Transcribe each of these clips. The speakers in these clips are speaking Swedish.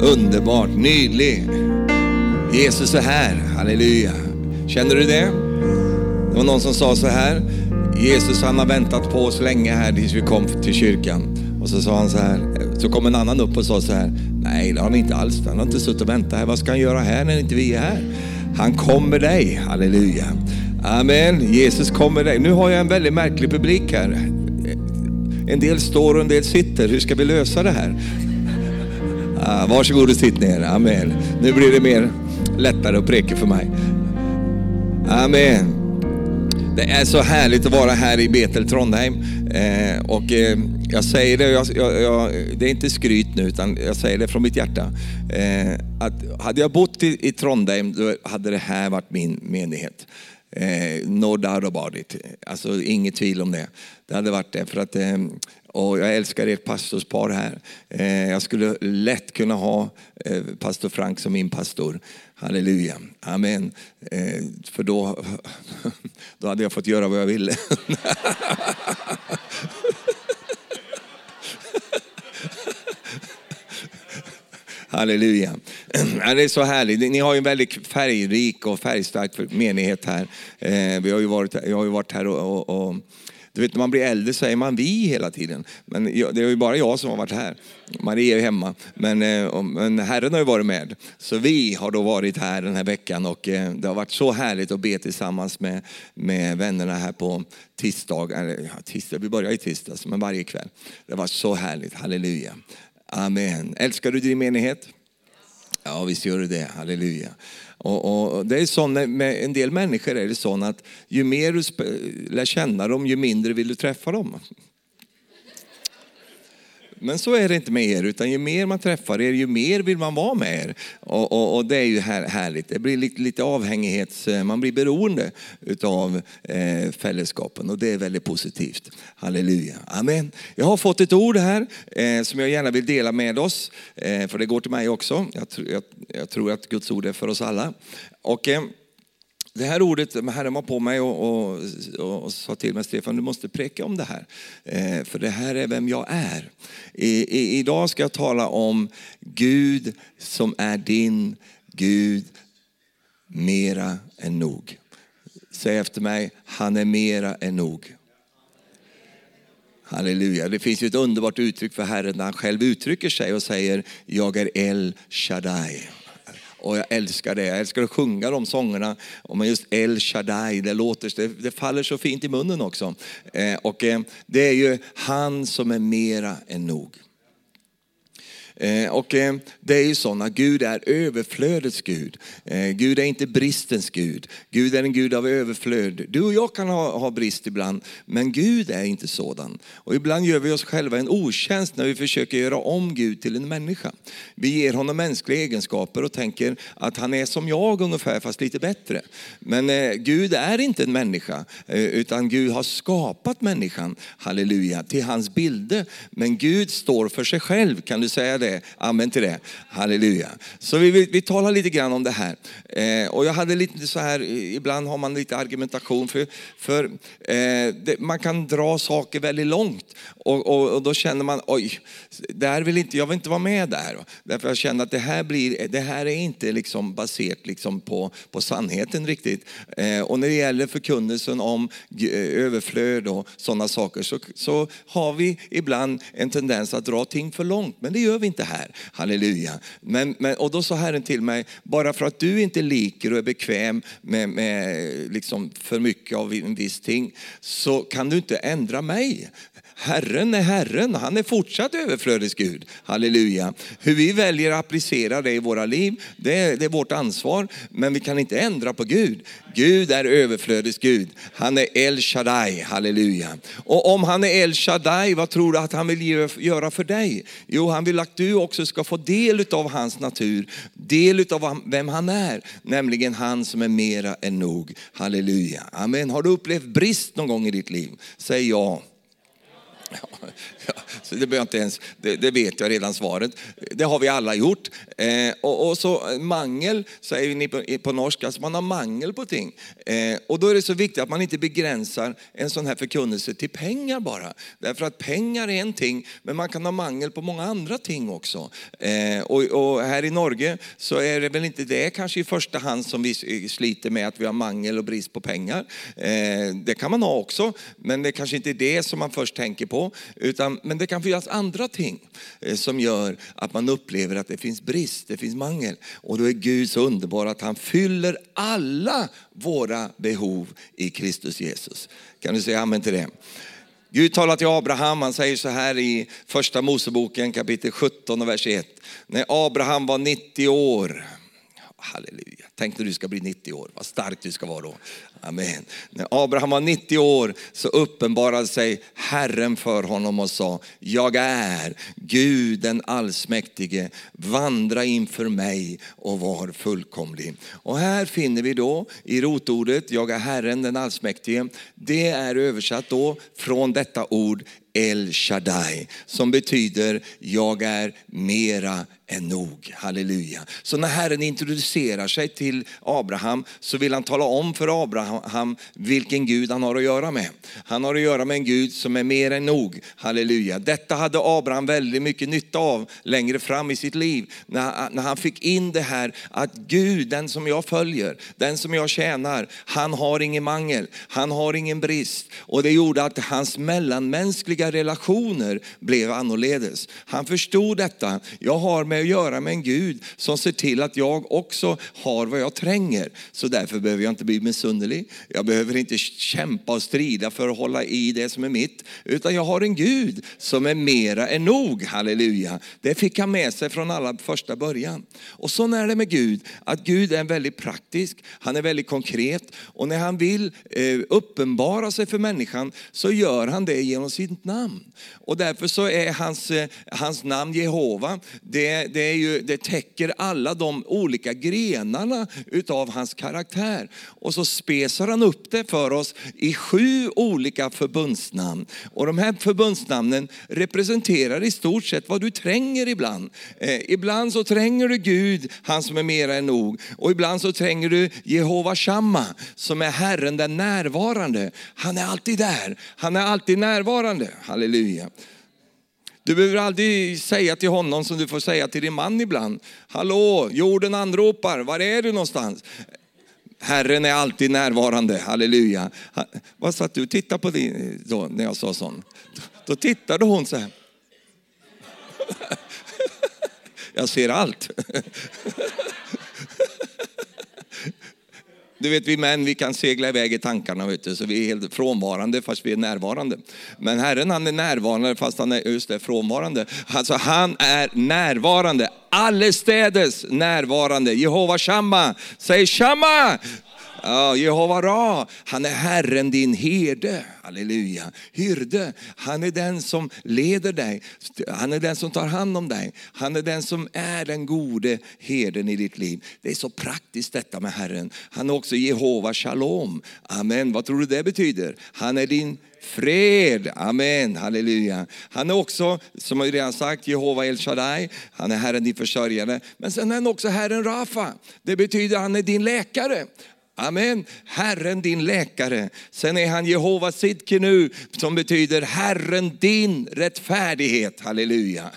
Underbart, nydlig. Jesus är här, halleluja. Känner du det? Det var någon som sa så här, Jesus han har väntat på oss länge här tills vi kom till kyrkan. Och så sa han så här, så kom en annan upp och sa så här, nej det har han inte alls, han har inte suttit och väntat här, vad ska han göra här när inte vi är här? Han kommer dig, halleluja. Amen, Jesus kommer dig. Nu har jag en väldigt märklig publik här. En del står och en del sitter, hur ska vi lösa det här? Ah, varsågod och sitt ner, amen. Nu blir det mer lättare att preka för mig. Amen. Det är så härligt att vara här i Betel Trondheim. Eh, och eh, jag säger det, jag, jag, jag, det är inte skryt nu utan jag säger det från mitt hjärta. Eh, att hade jag bott i, i Trondheim då hade det här varit min menighet. Eh, no doubt about it. Alltså inget tvivel om det. Det hade varit det. För att, eh, och jag älskar ert pastorspar här. Eh, jag skulle lätt kunna ha eh, pastor Frank som min pastor. Halleluja, amen. Eh, för då, då hade jag fått göra vad jag ville. Halleluja. Det är så härligt. Ni har ju en väldigt färgrik och färgstark menighet här. Eh, vi har ju varit, jag har ju varit här och, och, och du vet när man blir äldre säger man vi hela tiden. Men det är ju bara jag som har varit här. Maria är hemma. Men, eh, men Herren har ju varit med. Så vi har då varit här den här veckan och eh, det har varit så härligt att be tillsammans med, med vännerna här på tisdag. Ja, tisdag. Vi börjar i tisdags, men varje kväll. Det var så härligt, halleluja. Amen. Älskar du din menighet? Ja, visst gör du det. Halleluja. Och, och, det är så med en del människor är det så att ju mer du lär känna dem, ju mindre vill du träffa dem. Men så är det inte med er, utan ju mer man träffar er, ju mer vill man vara med er. Och, och, och det är ju här, härligt. Det blir lite, lite avhängighets... Eh, man blir beroende utav eh, fällskapen och det är väldigt positivt. Halleluja. Amen. Jag har fått ett ord här eh, som jag gärna vill dela med oss, eh, för det går till mig också. Jag, jag, jag, tror att Guds ord är för oss alla. Och, eh, det här ordet, Herren var på mig och, och, och, sa till mig, Stefan du måste preka om det här. Eh, för det här är vem jag är. I, i, idag ska jag tala om Gud som är din Gud mera än nog. Säg efter mig, han är mera än nog. Halleluja. Det finns ju ett underbart uttryck för Herren när han själv uttrycker sig och säger, jag är El Shaddai. Och jag älskar det. Jag älskar att sjunga de sångerna. Och just El Shaddai, det, låter, det, det faller så fint i munnen också. Eh, och eh, det är ju han som är mera än nog. Eh, och eh, det är ju så att Gud är överflödets Gud. Eh, Gud är inte bristens Gud. Gud är en Gud av överflöd. Du och jag kan ha, ha brist ibland, men Gud är inte sådan. Och ibland gör vi oss själva en otjänst när vi försöker göra om Gud till en människa. Vi ger honom mänskliga egenskaper och tänker att han är som jag ungefär, fast lite bättre. Men eh, Gud är inte en människa, eh, utan Gud har skapat människan, halleluja, till hans bilder. Men Gud står för sig själv, kan du säga det? Det. Amen till det. Halleluja. Så vi, vi, vi talar lite grann om det här. Eh, och jag hade lite så här, ibland har man lite argumentation för, för eh, det, man kan dra saker väldigt långt. Och, och, och, då känner man, oj, där vill inte, jag vill inte vara med där. Därför jag känner att det här, blir, det här är inte liksom baserat liksom på, på sannheten riktigt. Eh, och när det gäller förkunnelsen om eh, överflöd och sådana saker så, så har vi ibland en tendens att dra ting för långt. Men det gör vi inte här. Halleluja. Men, men, och då sa Herren till mig, bara för att du inte liker och är bekväm med, med liksom för mycket av en viss ting så kan du inte ändra mig. Herren är Herren, han är fortsatt överflödets Gud. Halleluja. Hur vi väljer att applicera det i våra liv, det är, det är vårt ansvar. Men vi kan inte ändra på Gud. Gud är överflödets Gud. Han är El Shaddai, halleluja. Och om han är El Shaddai, vad tror du att han vill göra för dig? Jo, han vill att du också ska få del av hans natur, del av vem han är, nämligen han som är mera än nog. Halleluja. Amen. Har du upplevt brist någon gång i ditt liv? Säg ja. Ja, så det, behöver jag inte ens, det, det, vet jag redan svaret. Det har vi alla gjort. Eh, och, och, så eh, mangel, säger ni på, på norska, alltså man har mangel på ting. Eh, och då är det så viktigt att man inte begränsar en sån här förkunnelse till pengar bara. Därför att pengar är en ting, men man kan ha mangel på många andra ting också. Eh, och, och, här i Norge så är det väl inte det kanske i första hand som vi eh, sliter med att vi har mangel och brist på pengar. Eh, det kan man ha också, men det kanske inte är det som man först tänker på. Utan, men det kan finnas andra ting eh, som gör att man upplever att det finns brist, det finns mangel. Och då är Gud så underbar att han fyller alla våra behov i Kristus Jesus. Kan du säga amen till det? Gud talar till Abraham, han säger så här i första Moseboken kapitel 17 och vers 1. När Abraham var 90 år, halleluja, tänk när du ska bli 90 år, vad stark du ska vara då. Amen. När Abraham var 90 år så uppenbarade sig Herren för honom och sa, jag är Gud den allsmäktige, vandra inför mig och var fullkomlig. Och här finner vi då i rotordet, jag är Herren den allsmäktige, det är översatt då från detta ord El Shaddai som betyder jag är mera än nog. Halleluja. Så när Herren introducerar sig till till Abraham så vill han tala om för Abraham vilken Gud han har att göra med. Han har att göra med en Gud som är mer än nog. Halleluja. Detta hade Abraham väldigt mycket nytta av längre fram i sitt liv. När, när han fick in det här att Gud, den som jag följer, den som jag tjänar, han har ingen mangel, han har ingen brist. Och det gjorde att hans mellanmänskliga relationer blev annorledes. Han förstod detta. Jag har med att göra med en Gud som ser till att jag också har vad jag tränger. Så därför behöver jag inte bli besynnerlig. Jag behöver inte kämpa och strida för att hålla i det som är mitt. Utan jag har en Gud som är mera än nog. Halleluja. Det fick han med sig från allra första början. Och så är det med Gud, att Gud är väldigt praktisk, han är väldigt konkret. Och när han vill eh, uppenbara sig för människan så gör han det genom sitt namn. Och därför så är hans, eh, hans namn Jehova, det, det, är ju, det täcker alla de olika grenarna utav hans karaktär. Och så spesar han upp det för oss i sju olika förbundsnamn. Och de här förbundsnamnen representerar i stort sett vad du tränger ibland. Eh, ibland så tränger du Gud, han som är mera än nog. Och ibland så tränger du Jehova Shamma, som är Herren den närvarande. Han är alltid där, han är alltid närvarande. Halleluja. Du behöver aldrig säga till honom som du får säga till din man ibland. Hallå, jorden anropar, var är du någonstans? Herren är alltid närvarande, halleluja. Vad satt du och tittade på din, då, när jag sa sån? Då tittade hon så här. Jag ser allt. Du vet vi män vi kan segla iväg i tankarna vet du, så vi är helt frånvarande fast vi är närvarande. Men Herren han är närvarande fast han är just det, frånvarande. Alltså han är närvarande, allestädes närvarande. Jehova Shamma, säg Shamma! Ja, Jehova Ra, han är Herren din herde. Halleluja. Hyrde, han är den som leder dig. Han är den som tar hand om dig. Han är den som är den gode herden i ditt liv. Det är så praktiskt detta med Herren. Han är också Jehova Shalom. Amen. Vad tror du det betyder? Han är din fred. Amen, halleluja. Han är också, som jag redan sagt, Jehova El Shaddai. Han är Herren din försörjare. Men sen är han också Herren Rafa. Det betyder att han är din läkare. Amen. Herren din läkare. Sen är han Jehova Sidkenu som betyder Herren din rättfärdighet. Halleluja.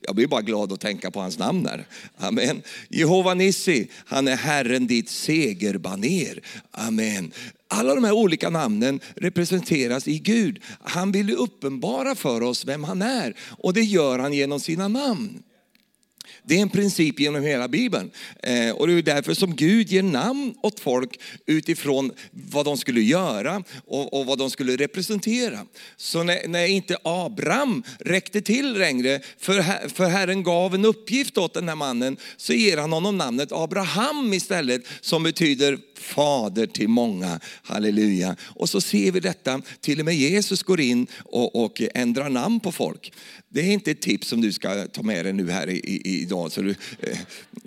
Jag blir bara glad att tänka på hans namn där. Amen. Jehova Nissi, han är Herren ditt segerbaner. Amen. Alla de här olika namnen representeras i Gud. Han vill uppenbara för oss vem han är och det gör han genom sina namn. Det är en princip genom hela Bibeln. Eh, och det är därför som Gud ger namn åt folk utifrån vad de skulle göra och, och vad de skulle representera. Så när, när, inte Abraham räckte till längre, för, för Herren gav en uppgift åt den här mannen, så ger han honom namnet Abraham istället, som betyder fader till många. Halleluja. Och så ser vi detta, till och med Jesus går in och, och ändrar namn på folk. Det är inte ett tips som du ska ta med dig nu här i, i, idag. Så du, eh,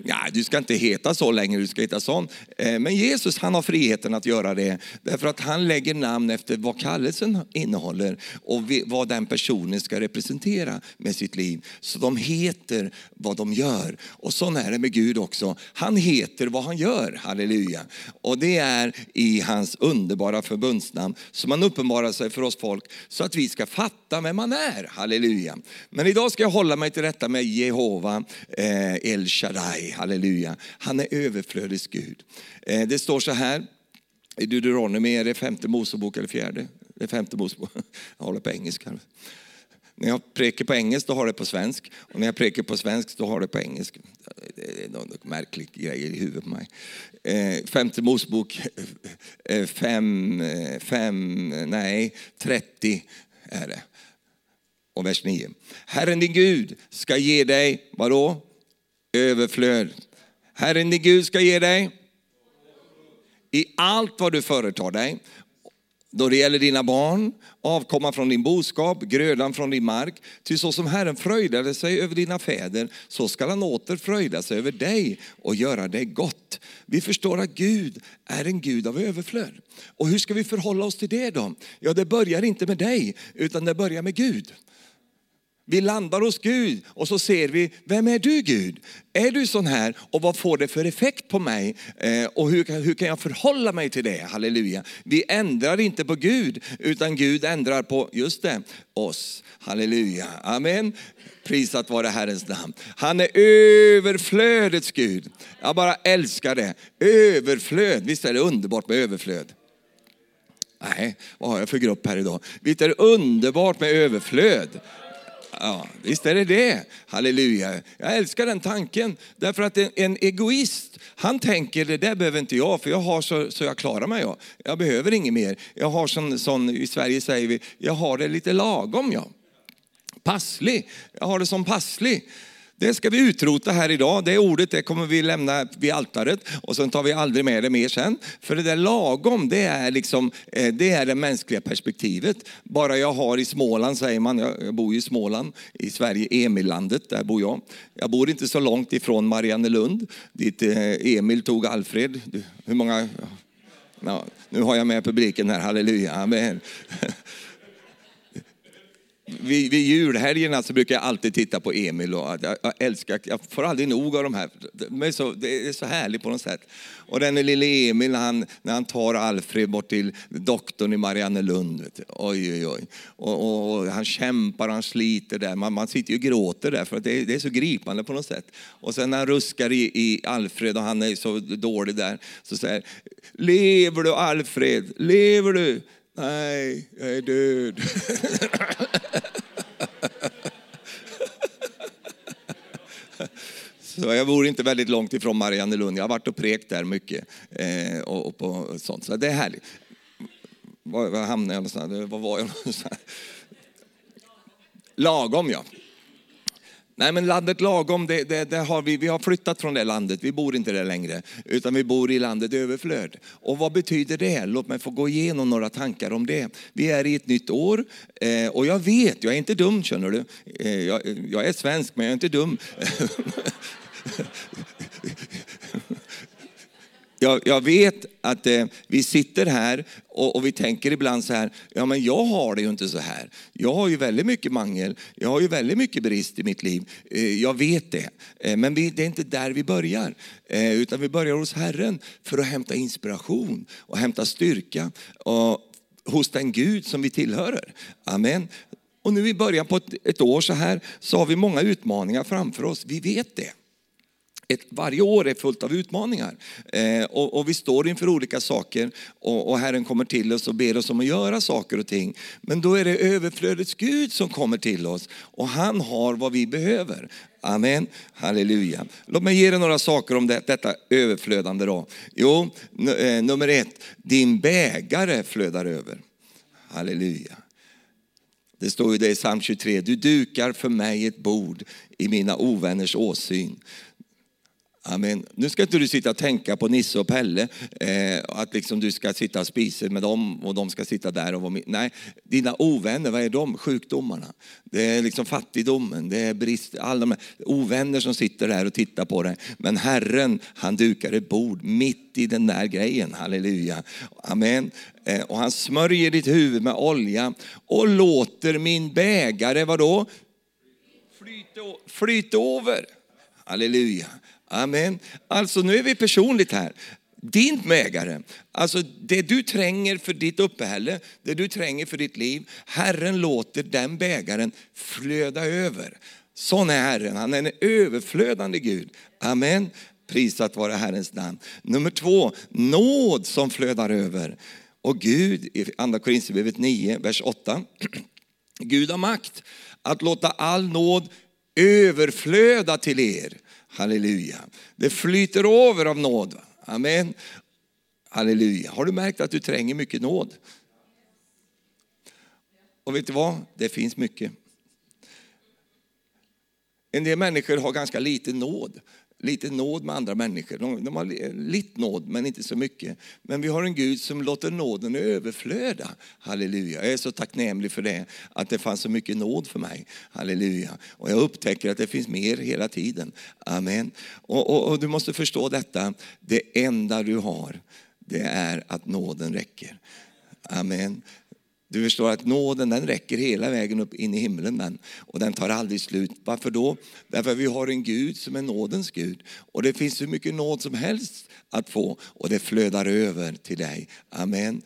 ja, du ska inte heta så längre, du ska heta sån. Eh, men Jesus han har friheten att göra det. Därför att han lägger namn efter vad kallelsen innehåller och vad den personen ska representera med sitt liv. Så de heter vad de gör. Och så är det med Gud också. Han heter vad han gör, halleluja. Och det är i hans underbara förbundsnamn som han uppenbarar sig för oss folk så att vi ska fatta vem han är, halleluja. Men idag ska jag hålla mig till detta med Jehova eh, El Shaddai, halleluja. Han är överflödets Gud. Eh, det står så här i Deuteronomy, är det femte Mosebok eller fjärde? Det är femte Mosebok, jag håller på engelska. När jag prekar på engelska då har det på svensk och när jag prekar på svensk då har det på engelska. Det är någon märklig grej i huvudet på mig. Eh, femte Mosebok eh, eh fem, eh, fem, nej, 30 är det och vers 9. Herren din Gud ska ge dig, vadå? Överflöd. Herren din Gud ska ge dig i allt vad du företar dig. Då det gäller dina barn, avkomma från din boskap, grödan från din mark. Ty så som Herren fröjdade sig över dina fäder, så skall han åter fröjda sig över dig och göra dig gott. Vi förstår att Gud är en Gud av överflöd. Och hur ska vi förhålla oss till det då? Ja, det börjar inte med dig, utan det börjar med Gud. Vi landar hos Gud och så ser vi, vem är du Gud? Är du sån här och vad får det för effekt på mig? Eh, och hur, hur kan jag förhålla mig till det? Halleluja. Vi ändrar inte på Gud utan Gud ändrar på, just det, oss. Halleluja. Amen. Prisat vare Herrens namn. Han är överflödets Gud. Jag bara älskar det. Överflöd, visst är det underbart med överflöd? Nej, vad har jag för grupp här idag? Visst är det underbart med överflöd? Ja, visst är det det. Halleluja. Jag älskar den tanken. Därför att en, en egoist, han tänker det där behöver inte jag för jag har så, så jag klarar mig. Jag, jag behöver inget mer. Jag har sån, sån, i Sverige säger vi, jag har det lite lagom. jag. Passlig. Jag har det som passlig. Det ska vi utrota här idag. Det ordet det kommer vi lämna vid altaret och sen tar vi aldrig med det mer sen. För det där lagom, det är, liksom, eh, det är det mänskliga perspektivet. Bara jag har i Småland, säger man, jag bor i Småland, i Sverige, Emillandet, där bor jag. Jag bor inte så långt ifrån Mariannelund, dit eh, Emil tog Alfred. Hur många? Ja, nu har jag med publiken här, halleluja, amen. vid, vid julhelgerna så brukar jag alltid titta på Emil och jag, jag älskar, jag får aldrig nog av de här. De är så, det är så härligt på något sätt. Och den lille Emil när han, när han tar Alfred bort till doktorn i Mariannelund. Oj, oj, oj. Och, och, och, han kämpar och han sliter där. Man, man sitter ju och gråter där för att det, det, är så gripande på något sätt. Och sen när han ruskar i, i Alfred och han är så dålig där så säger Lever du Alfred? Lever du? Nej, jag är död. Så jag bor inte väldigt långt ifrån Mariannelund. Jag har varit och prekt där mycket. Eh, och, och, på sånt. Så det är härligt. Var, var hamnade jag någonstans? Eh, var var jag någonstans? Lagom ja. Nej men landet lagom, det, det, det, har vi, vi har flyttat från det landet, vi bor inte där längre. Utan vi bor i landet överflöd. Och vad betyder det? Låt mig få gå igenom några tankar om det. Vi är i ett nytt år eh, och jag vet, jag är inte dum känner du. Eh, jag, jag är svensk men jag är inte dum. Jag, jag, vet att eh, vi sitter här och, och, vi tänker ibland så här, ja men jag har det ju inte så här. Jag har ju väldigt mycket mangel, jag har ju väldigt mycket brist i mitt liv. Eh, jag vet det. Eh, men vi, det är inte där vi börjar. Eh, utan vi börjar hos Herren för att hämta inspiration och hämta styrka och, hos den Gud som vi tillhör. Amen. Och nu i början på ett, ett år så här så har vi många utmaningar framför oss. Vi vet det ett, varje år är fullt av utmaningar. Eh, och, och, vi står inför olika saker och, och Herren kommer till oss och ber oss om att göra saker och ting. Men då är det överflödets Gud som kommer till oss och han har vad vi behöver. Amen, halleluja. Låt mig ge dig några saker om det, detta överflödande då. Jo, eh, nummer ett, din bägare flödar över. Halleluja. Det står ju det i psalm 23, du dukar för mig ett bord i mina ovänners åsyn. Amen. Nu ska inte du sitta och tänka på Nisse och Pelle, eh, att liksom du ska sitta och spisa med dem och de ska sitta där. Och vara med. Nej, dina ovänner, vad är de? Sjukdomarna. Det är liksom fattigdomen, det är brist, alla de ovänner som sitter där och tittar på dig. Men Herren, han dukar ett bord mitt i den där grejen, halleluja. Amen. Eh, och han smörjer ditt huvud med olja och låter min bägare, vadå? Flyta, flyta över. Halleluja. Amen. Alltså nu är vi personligt här. Din mägare, alltså det du tränger för ditt uppehälle, det du tränger för ditt liv, Herren låter den bägaren flöda över. Sån är Herren, han är en överflödande Gud. Amen. Prisat vare Herrens namn. Nummer två, nåd som flödar över. Och Gud, i andra Korinthierbrevet 9, vers 8. Gud har makt att låta all nåd överflöda till er Halleluja. Det flyter över av nåd. Amen. Halleluja. Har du märkt att du tränger mycket nåd? Och vet du vad? Det finns mycket. En del människor har ganska lite nåd lite nåd med andra människor. De, de, har lite nåd, men inte så mycket. Men vi har en Gud som låter nåden överflöda. Halleluja. Jag är så tacknämlig för det, att det fanns så mycket nåd för mig. Halleluja. Och jag upptäcker att det finns mer hela tiden. Amen. Och, och, och du måste förstå detta, det enda du har, det är att nåden räcker. Amen. Du förstår att nåden den räcker hela vägen upp in i himlen men, och den tar aldrig slut. Varför då? Därför att vi har en Gud som är nådens Gud. Och det finns hur mycket nåd som helst att få och det flödar över till dig. Amen.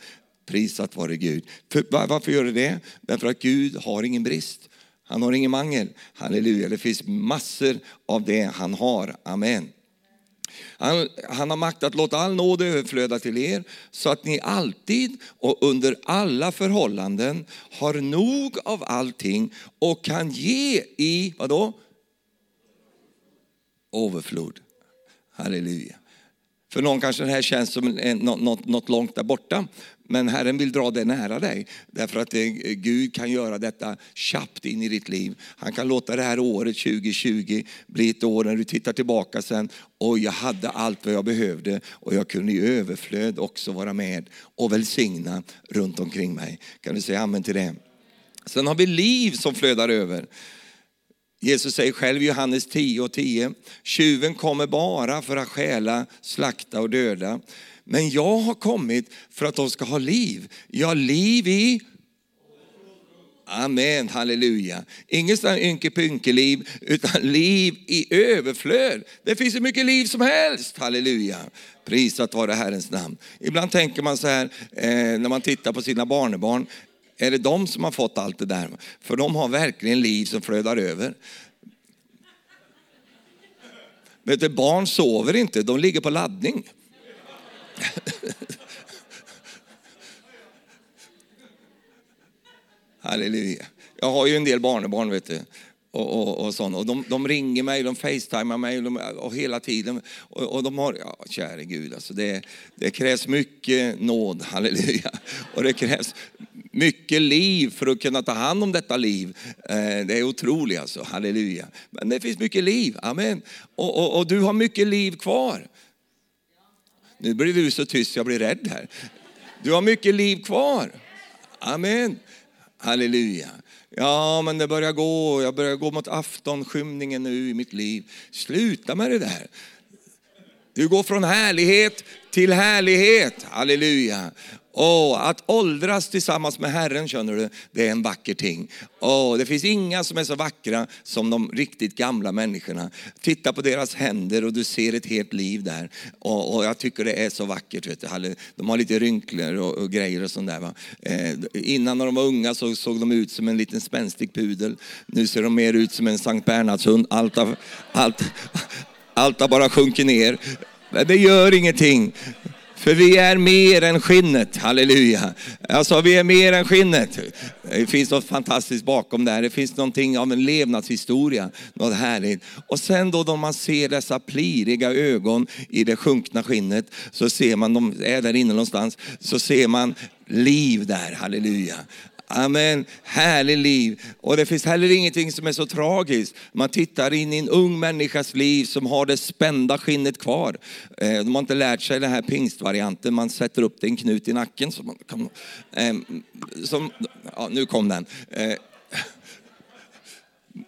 Prisat vare Gud. För, varför gör det det? Därför att Gud har ingen brist. Han har ingen mangel. Halleluja. Det finns massor av det han har. Amen. Han, han, har makt att låta all nåd överflöda till er så att ni alltid och under alla förhållanden har nog av allting och kan ge i, vadå? Överflod. Halleluja. För någon kanske det här känns som något, något långt där borta. Men Herren vill dra det nära dig. Därför att Gud kan göra detta tjappt in i ditt liv. Han kan låta det här året 2020 bli ett år när du tittar tillbaka sen. Och jag hade allt vad jag behövde och jag kunde i överflöd också vara med och välsigna runt omkring mig. Kan du säga amen till det? Sen har vi liv som flödar över. Jesus säger själv i Johannes 10 och 10, tjuven kommer bara för att stjäla, slakta och döda. Men jag har kommit för att de ska ha liv. Ja, liv i Amen, halleluja. Inget sånt ynkepynkeliv, utan liv i överflöd. Det finns hur mycket liv som helst, halleluja. Prisat vare Herrens namn. Ibland tänker man så här, eh, när man tittar på sina barnebarn, är det de som har fått allt det där? För de har verkligen liv som flödar över. Vet du, barn sover inte, de ligger på laddning. Halleluja. Jag har ju en del barnbarn vet du. Och, och, och, sånt. och de, de, ringer mig, de facetimar mig och, de, och hela tiden. Och, och, de har, ja, käre Gud, alltså det, det krävs mycket nåd, halleluja. Och det krävs mycket liv för att kunna ta hand om detta liv. Eh, det är otroligt alltså, halleluja. Men det finns mycket liv, amen. Och, och du har mycket liv kvar. Nu blir du så tyst jag blir rädd här. Du har mycket liv kvar. Amen. Halleluja. Ja, men det börjar gå. Jag börjar gå mot aftonskymningen nu i mitt liv. Sluta med det där. Du går från härlighet till härlighet. Halleluja. Oh, att åldras tillsammans med Herren, känner du, det är en vacker ting. Oh, det finns inga som är så vackra som de riktigt gamla människorna. Titta på deras händer och du ser ett helt liv där. Och, och jag tycker det är så vackert. Vet du. De har lite rynklor och, och grejer och sånt där. Va? Eh, innan när de var unga så såg de ut som en liten spänstig pudel. Nu ser de mer ut som en Sankt Bernhardshund. Allt har, allt, allt har bara sjunkit ner. Men det gör ingenting. För vi är mer än skinnet, halleluja. Alltså vi är mer än skinnet. Det finns något fantastiskt bakom det här. Det finns någonting av en levnadshistoria, något härligt. Och sen då då man ser dessa pliriga ögon i det sjunkna skinnet, så ser man, de är där inne någonstans, så ser man liv där, halleluja. Amen. Härlig liv. Och det finns heller ingenting som är så tragiskt. Man tittar in i en ung människas liv som har det spända skinnet kvar. Eh, de har inte lärt sig den här pingstvarianten. Man sätter upp det en knut i nacken. Som, eh, som, ja, nu kom den. Eh,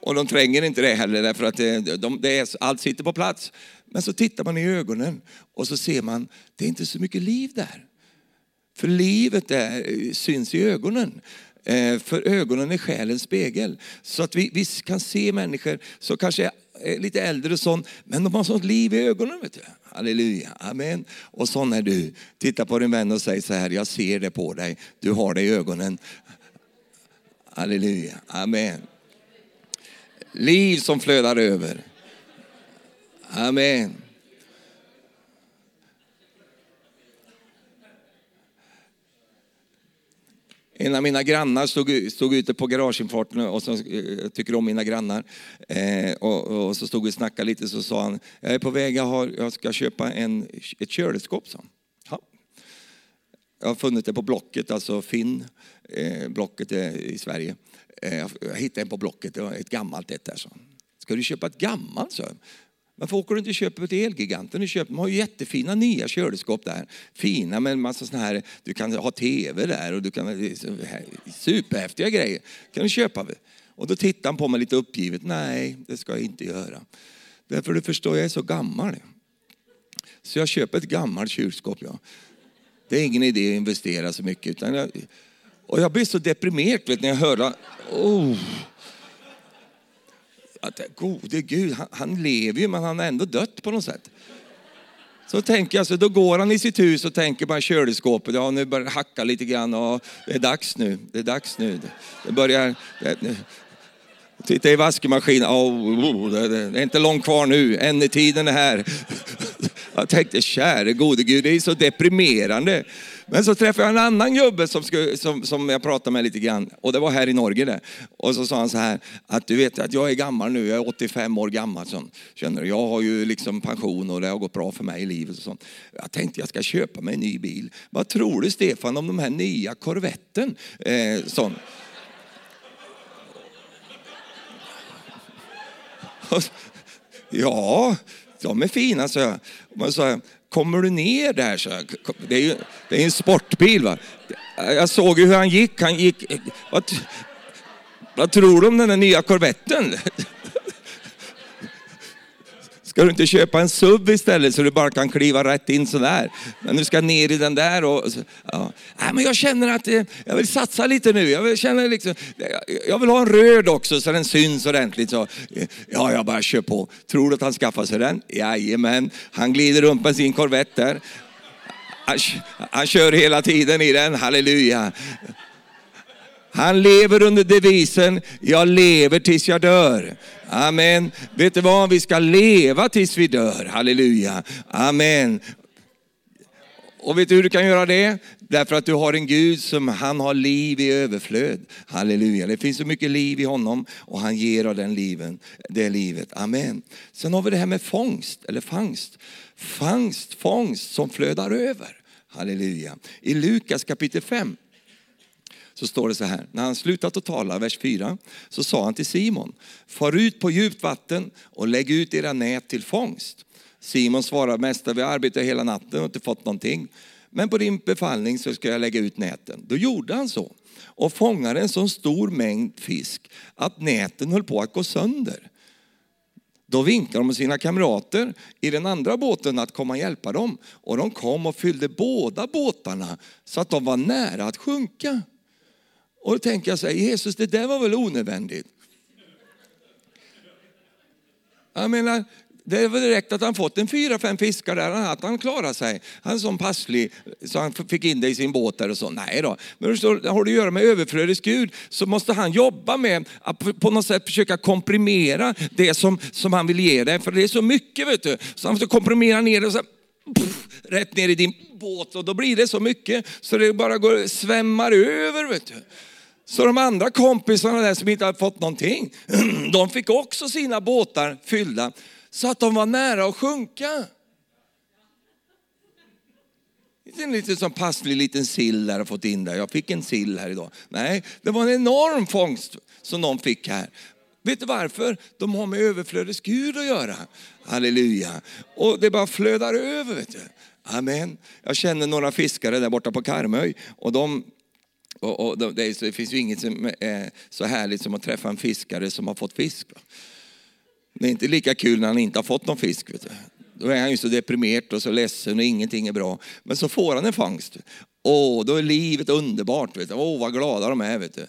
och de tränger inte det heller därför att det, de, det är, allt sitter på plats. Men så tittar man i ögonen och så ser man, det är inte så mycket liv där. För livet är, syns i ögonen. Eh, för ögonen är själens spegel. Så att vi, vi kan se människor som kanske är lite äldre och sånt, men de har sånt liv i ögonen. Vet du. Halleluja, amen. Och sån är du. Titta på din vän och säg så här, jag ser det på dig. Du har det i ögonen. Halleluja, amen. Liv som flödar över. Amen. En av mina grannar stod, stod ute på garageinfarten och så, jag tycker om mina grannar. Eh, och, och, så stod vi och snackade lite så sa han, jag är på väg, jag, har, jag ska köpa en, ett kylskåp. Så. Ja. Jag har funnit det på Blocket, alltså Finn, eh, Blocket är i Sverige. Eh, jag hittade en på Blocket, det var ett gammalt ett där. Så. Ska du köpa ett gammalt? Så. Varför åker du inte och köper ett Elgiganten? Du köper, de har ju jättefina nya kylskåp där. Fina med en massa sådana här, du kan ha tv där och du kan, superhäftiga grejer. kan du köpa. Och då tittar han på mig lite uppgivet. Nej, det ska jag inte göra. Därför du förstår, jag är så gammal. Så jag köper ett gammalt kylskåp. Ja. Det är ingen idé att investera så mycket. Utan jag, och jag blir så deprimerad vet, när jag hör oh, att gode Gud, han, han lever ju men han har ändå dött på något sätt. Så tänker jag, så då går han i sitt hus och tänker på kylskåpet, ja nu börjar det hacka lite grann och det är dags nu, det är dags nu. Det börjar, det, titta i vaskmaskinen, oh, det, det är inte långt kvar nu, ändetiden är här. Jag tänkte, käre gode Gud, det är så deprimerande. Men så träffade jag en annan gubbe som, skulle, som, som jag pratade med lite grann. Och det var här i Norge det. Och så sa han så här, att du vet att jag är gammal nu, jag är 85 år gammal. Så, känner du, jag har ju liksom pension och det har gått bra för mig i livet. Och sånt. Jag tänkte jag ska köpa mig en ny bil. Vad tror du Stefan om de här nya Corvetten? Eh, sån. Ja, de är fina, så jag. Men så, kommer du ner där? Så, det är ju det är en sportbil. Va? Jag såg ju hur han gick. Han gick vad, vad tror du om den där nya korvetten? Ska du inte köpa en sub istället så du bara kan kliva rätt in sådär? Men du ska ner i den där och... Ja. Nej, men jag känner att eh, jag vill satsa lite nu. Jag vill, känna liksom, jag vill ha en röd också så den syns ordentligt. Så, eh, ja, jag bara kör på. Tror du att han skaffar sig den? Jajamän. Han glider runt med sin Corvette där. Han, han kör hela tiden i den, halleluja. Han lever under devisen, jag lever tills jag dör. Amen. Vet du vad, vi ska leva tills vi dör. Halleluja. Amen. Och vet du hur du kan göra det? Därför att du har en Gud som han har liv i överflöd. Halleluja. Det finns så mycket liv i honom och han ger av den liven, det livet. Amen. Sen har vi det här med fångst, eller fangst. Fangst, fångst som flödar över. Halleluja. I Lukas kapitel 5 så står det så här, när han slutat att tala, vers 4, så sa han till Simon, far ut på djupt vatten och lägg ut era nät till fångst. Simon svarade, mästare vi har arbetat hela natten och inte fått någonting. Men på din befallning så ska jag lägga ut näten. Då gjorde han så och fångade en så stor mängd fisk att näten höll på att gå sönder. Då vinkade de sina kamrater i den andra båten att komma och hjälpa dem. Och de kom och fyllde båda båtarna så att de var nära att sjunka. Och då tänker jag så här, Jesus det där var väl onödvändigt. Jag menar, det är väl direkt att han fått en fyra, fem fiskar där, att han klarar sig. Han är så passlig så han fick in det i sin båt där och så. Nej då. Men förstår, har det att göra med överflödets Gud så måste han jobba med att på något sätt försöka komprimera det som, som han vill ge dig. För det är så mycket vet du. Så han måste komprimera ner det och så pff, rätt ner i din båt och då blir det så mycket så det bara går, svämmar över. Vet du. Så de andra kompisarna där som inte hade fått någonting, de fick också sina båtar fyllda så att de var nära att sjunka. En liten som passlig liten sill där och fått in där. Jag fick en sill här idag. Nej, det var en enorm fångst som de fick här. Vet du varför? De har med överflödets Gud att göra. Halleluja. Och det bara flödar över. Vet du. Amen. Jag känner några fiskare där borta på Karmöj. Och de, och, och det, det, finns ju inget som är så härligt som att träffa en fiskare som har fått fisk. Det är inte lika kul när han inte har fått någon fisk. Vet du. Då är han ju så deprimerad och så ledsen och ingenting är bra. Men så får han en fångst. Åh, då är livet underbart. Vet du. Åh, vad glada de är. Vet du.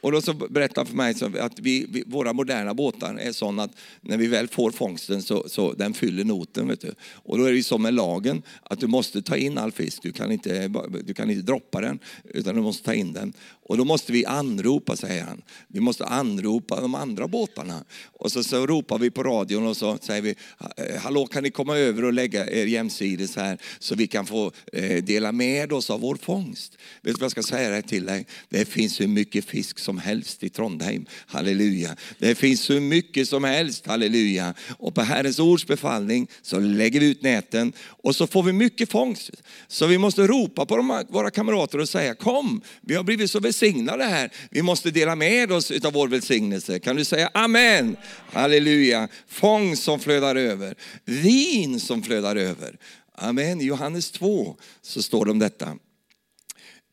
Och då så berättade han för mig att vi, vi, våra moderna båtar är sådana att när vi väl får fångsten så, så den fyller noten. Vet du. Och då är det ju som med lagen, att du måste ta in all fisk. Du kan inte, du kan inte droppa den, utan du måste ta in den. Och då måste vi anropa, säger han. Vi måste anropa de andra båtarna. Och så, så ropar vi på radion och så säger vi, eh, hallå kan ni komma över och lägga er jämsides här så vi kan få eh, dela med oss av vår fångst. Vet du vad jag ska säga till dig? Det finns hur mycket fisk som som helst i Trondheim. Halleluja. Det finns hur mycket som helst, halleluja. Och på Herrens ords befallning så lägger vi ut näten och så får vi mycket fångst. Så vi måste ropa på de, våra kamrater och säga, kom, vi har blivit så välsignade här. Vi måste dela med oss av vår välsignelse. Kan du säga amen? Halleluja. Fångst som flödar över. Vin som flödar över. Amen. I Johannes 2 så står det om detta.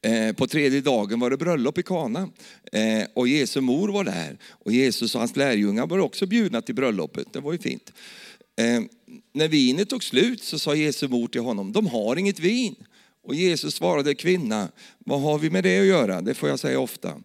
Eh, på tredje dagen var det bröllop i Kana eh, och Jesu mor var där. Och Jesus och hans lärjungar var också bjudna till bröllopet. Det var ju fint. Eh, när vinet tog slut så sa Jesu mor till honom, de har inget vin. Och Jesus svarade, kvinna, vad har vi med det att göra? Det får jag säga ofta.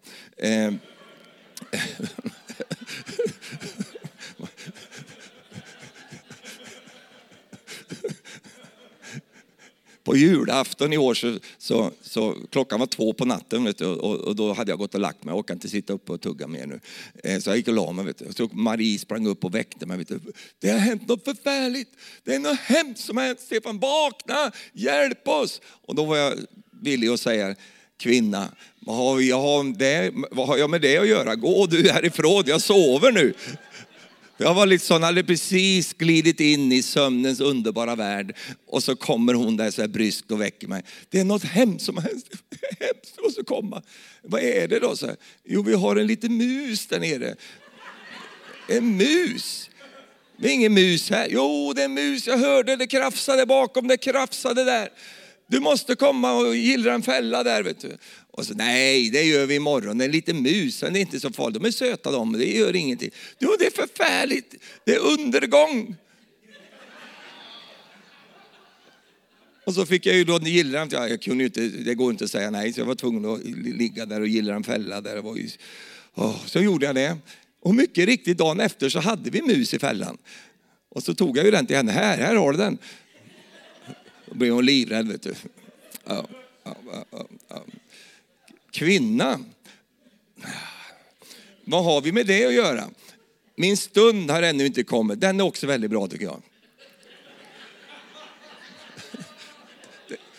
på julafton i år så, så, så klockan var två på natten vet du, och, och, då hade jag gått och lagt mig. Jag orkade inte sitta uppe och tugga mer nu. Eh, så jag gick och la mig. Vet du. Så Marie sprang upp och väckte mig. Vet du. Det har hänt något förfärligt. Det är något hemskt som har hänt. Stefan, vakna! Hjälp oss! Och då var jag villig att säga kvinna, vad har, jag, det, vad har jag med det att göra? Gå du härifrån, jag sover nu. Jag var lite sån, hade precis glidit in i sömnens underbara värld och så kommer hon där så här bryskt och väcker mig. Det är något hemskt som har hänt. Hemskt måste komma. Vad är det då? Så här, jo, vi har en liten mus där nere. En mus? Det är ingen mus här. Jo, det är en mus. Jag hörde det krafsade bakom, det krafsade där. Du måste komma och gillra en fälla där. Vet du. Och så, nej, det gör vi imorgon. En liten mus, det är inte så farligt. De är söta de, det gör ingenting. Jo, det är förfärligt. Det är undergång. Och så fick jag ju då gillra den. jag kunde inte, Det går inte att säga nej, så jag var tvungen att ligga där och gillra en fälla. Där. Det var ju, oh, så gjorde jag det. Och mycket riktigt, dagen efter så hade vi mus i fällan. Och så tog jag ju den till henne. Här, här har du den. Då blev hon livrädd. Vet du. Ja, ja, ja, Kvinna. Vad har vi med det att göra? Min stund har ännu inte kommit. Den är också väldigt bra tycker jag.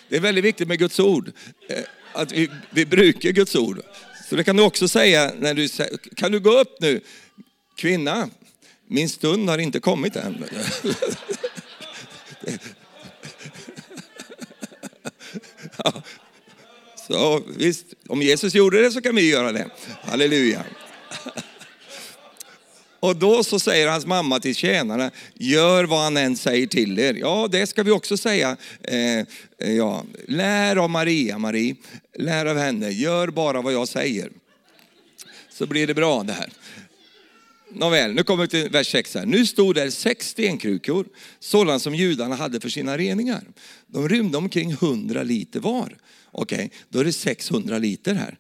Det är väldigt viktigt med Guds ord. Eh, att vi, vi brukar Guds ord. Så det kan du också säga när du säger, kan du gå upp nu? Kvinna, min stund har inte kommit än. Ja. Så visst, om Jesus gjorde det så kan vi göra det. Halleluja. Och då så säger hans mamma till tjänarna, gör vad han än säger till er. Ja, det ska vi också säga. Eh, eh ja. Lär av Maria, Marie. Lär av henne, gör bara vad jag säger. Så blir det bra det här. Nåväl, nu kommer vi till vers 6 här. Nu stod där sex stenkrukor, sådana som judarna hade för sina reningar. De rymde omkring 100 liter var. Okej, okay, då är det 600 liter här.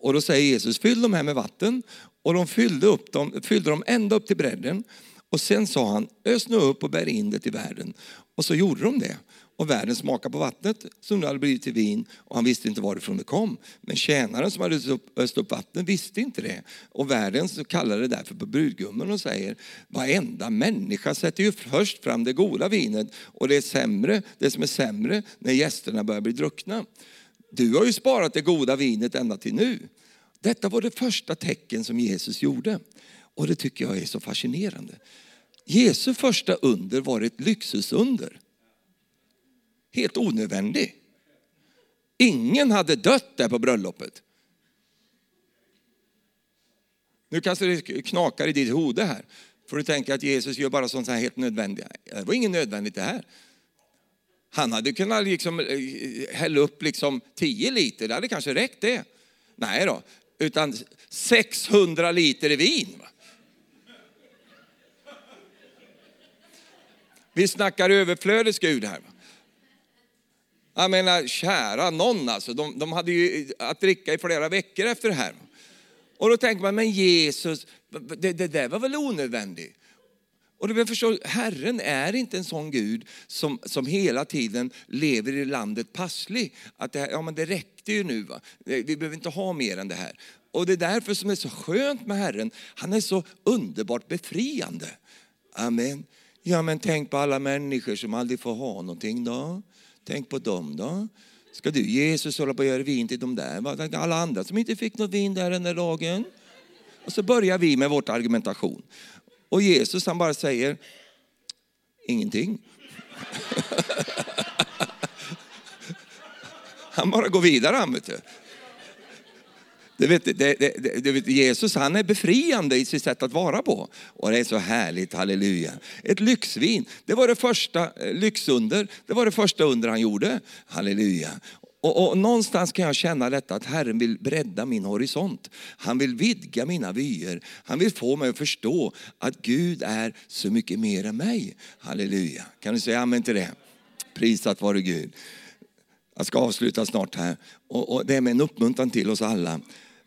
Och då säger Jesus, fyll de här med vatten. Och de fyllde, upp dem, fyllde dem ända upp till bredden. Och sen sa han, ös nu upp och bär in det till världen. Och så gjorde de det och världen smakade på vattnet som nu hade blivit till vin och han visste inte varifrån det kom. Men tjänaren som hade öst upp vattnet visste inte det. Och världen så kallade det därför på brudgummen och säger varenda människa sätter ju först fram det goda vinet och det är sämre, det som är sämre när gästerna börjar bli druckna. Du har ju sparat det goda vinet ända till nu. Detta var det första tecken som Jesus gjorde. Och det tycker jag är så fascinerande. Jesu första under var ett lyxusunder helt onödvändig. Ingen hade dött där på bröllopet. Nu kanske det knakar i ditt huvud här. För du tänker att Jesus gör bara sånt här helt nödvändigt. Det var inget nödvändigt det här. Han hade kunnat liksom eh, eh, hälla upp liksom 10 liter, det hade kanske räckt det. Nej då, utan 600 liter vin. Vi snackar överflödets Gud här. Jag menar, kära någon alltså, de, de hade ju eh, att dricka i flera veckor efter det här. Och då tänker man, men Jesus, det, det där var väl onödvändigt? Och du förstå, Herren är inte en sån Gud som, som hela tiden lever i landet passlig. Att det, ja, men det räckte ju nu, va? vi behöver inte ha mer än det här. Och det är därför som det är så skönt med Herren. Han är så underbart befriande. Amen. Ja men tänk på alla människor som aldrig får ha någonting då. Tänk på dem då. Ska du Jesus hålla på att göra vin till de där? Alla andra som inte fick något vin där den där dagen. Och så börjar vi med vår argumentation. Och Jesus han bara säger ingenting. Han bara går vidare han vet du. Du vet, det, det, det, vet, Jesus han är befriande i sitt sätt att vara på. Och det är så härligt, halleluja. Ett lyxvin, det var det första eh, lyxunder, det var det första under han gjorde. Halleluja. Och, och, någonstans kan jag känna detta att Herren vill bredda min horisont. Han vill vidga mina vyer. Han vill få mig att förstå att Gud är så mycket mer än mig. Halleluja. Kan du säga amen till det? Prisat vare Gud. Jag ska avsluta snart här. Och, och det är med en uppmuntran till oss alla.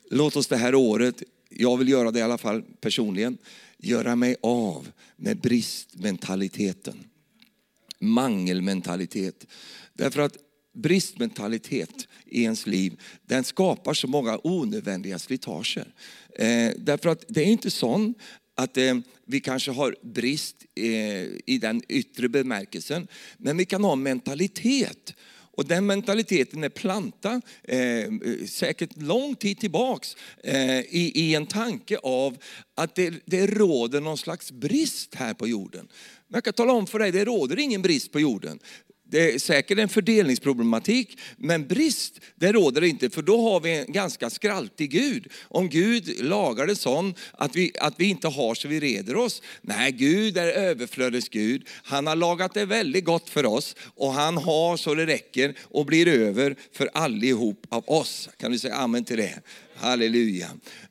Låt oss det här året, jag vill göra det i alla fall personligen, göra mig av med bristmentaliteten. Mangelmentalitet. Därför att bristmentalitet i ens liv, den skapar så många onödvändiga slitager. Eh, därför att det är inte så att eh, vi kanske har brist eh, i den yttre bemärkelsen, men vi kan ha mentalitet och den mentaliteten är plantad eh, säkert lång tid tillbaks eh, i, i, en tanke av att det, det råder någon slags brist här på jorden. Men jag kan tala om för dig, det råder ingen brist på jorden. Det är säkert en fördelningsproblematik, men brist det råder inte för då har vi en ganska skraltig Gud. Om Gud lagar det sån att vi, att vi inte har så vi reder oss. Nej, Gud är överflödets Gud. Han har lagat det väldigt gott för oss och han har så det räcker och blir över för allihop av oss. Kan du säga amen till det? Halleluja.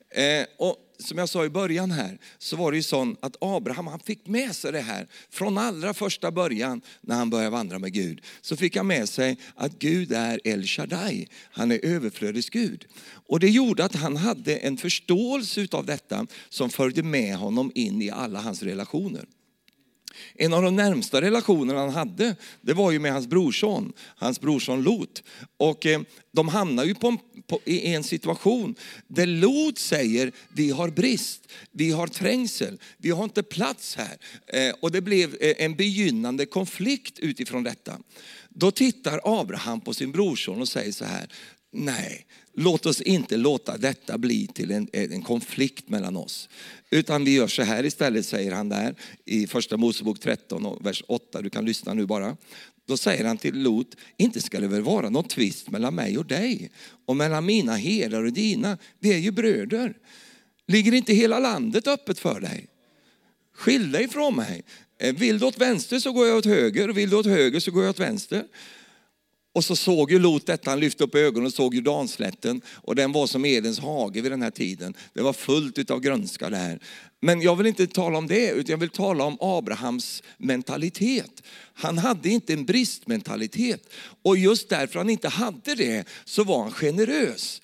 Eh, och som jag sa i början här, så var det ju så att Abraham han fick med sig det här från allra första början när han började vandra med Gud. Så fick han med sig att Gud är El Shaddai, han är överflödets Gud. Och det gjorde att han hade en förståelse av detta som följde med honom in i alla hans relationer. En av de närmsta relationerna han hade, det var ju med hans brorson, hans brorson Lot. Och eh, de hamnar ju på, på, i en situation där Lot säger, vi har brist, vi har trängsel, vi har inte plats här. Eh, och det blev eh, en begynnande konflikt utifrån detta. Då tittar Abraham på sin brorson och säger så här, nej, låt oss inte låta detta bli till en, en konflikt mellan oss. Utan vi gör så här istället, säger han där i första Mosebok 13 och vers 8. Du kan lyssna nu bara. Då säger han till Lot, inte ska det väl vara någon tvist mellan mig och dig och mellan mina herdar och dina. Vi är ju bröder. Ligger inte hela landet öppet för dig? Skilj dig från mig. Eh, vill du åt vänster så går jag åt höger, vill du åt höger så går jag åt vänster. Och så såg ju Lot detta, han lyfte upp ögonen och såg Jordanslätten och den var som Edens hage vid den här tiden. Det var fullt av grönska där. Men jag vill inte tala om det, utan jag vill tala om Abrahams mentalitet. Han hade inte en bristmentalitet och just därför han inte hade det så var han generös.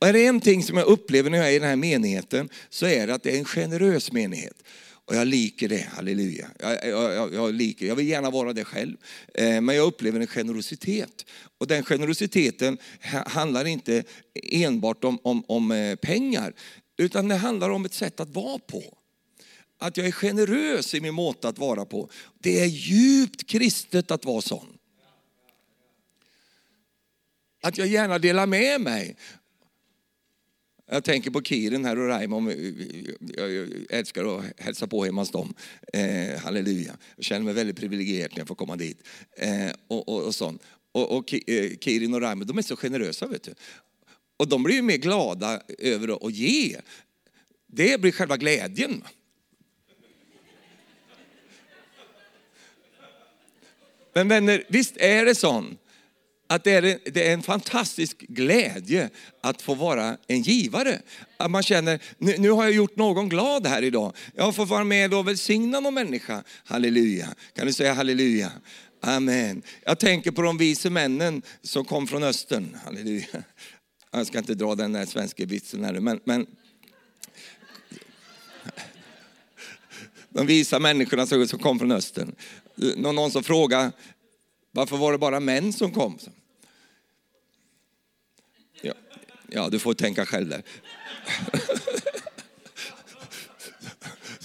Och är det en ting som jag upplever när jag är i den här menigheten så är det att det är en generös menighet. Och jag liker det, halleluja. Jag, jag, jag, liker, jag vill gärna vara det själv. Eh, men jag upplever en generositet. Och den generositeten handlar inte enbart om, om, om eh, pengar, utan det handlar om ett sätt att vara på. Att jag är generös i min måte att vara på. Det är djupt kristet att vara sån. Att jag gärna delar med mig. Jag tänker på Kiren här och Raimo. Jag älskar att hälsa på hemma hos dem. Eh, halleluja. Jag känner mig väldigt privilegierad när jag får komma dit. Eh, och, och, och, sånt. och, och eh, Kirin och Raimo, de är så generösa. Vet du. Och de blir ju mer glada över att ge. Det blir själva glädjen. Men vänner, visst är det sånt att det är, en, det är en fantastisk glädje att få vara en givare. Att man känner, nu, nu, har jag gjort någon glad här idag. Jag har fått vara med och välsigna någon människa. Halleluja. Kan du säga halleluja? Amen. Jag tänker på de vise männen som kom från östern. Halleluja. Jag ska inte dra den där svenska vitsen här men, men de visa människorna som kom från östern. Någon som frågade varför var det bara män som kom? Ja, ja du får tänka själv där.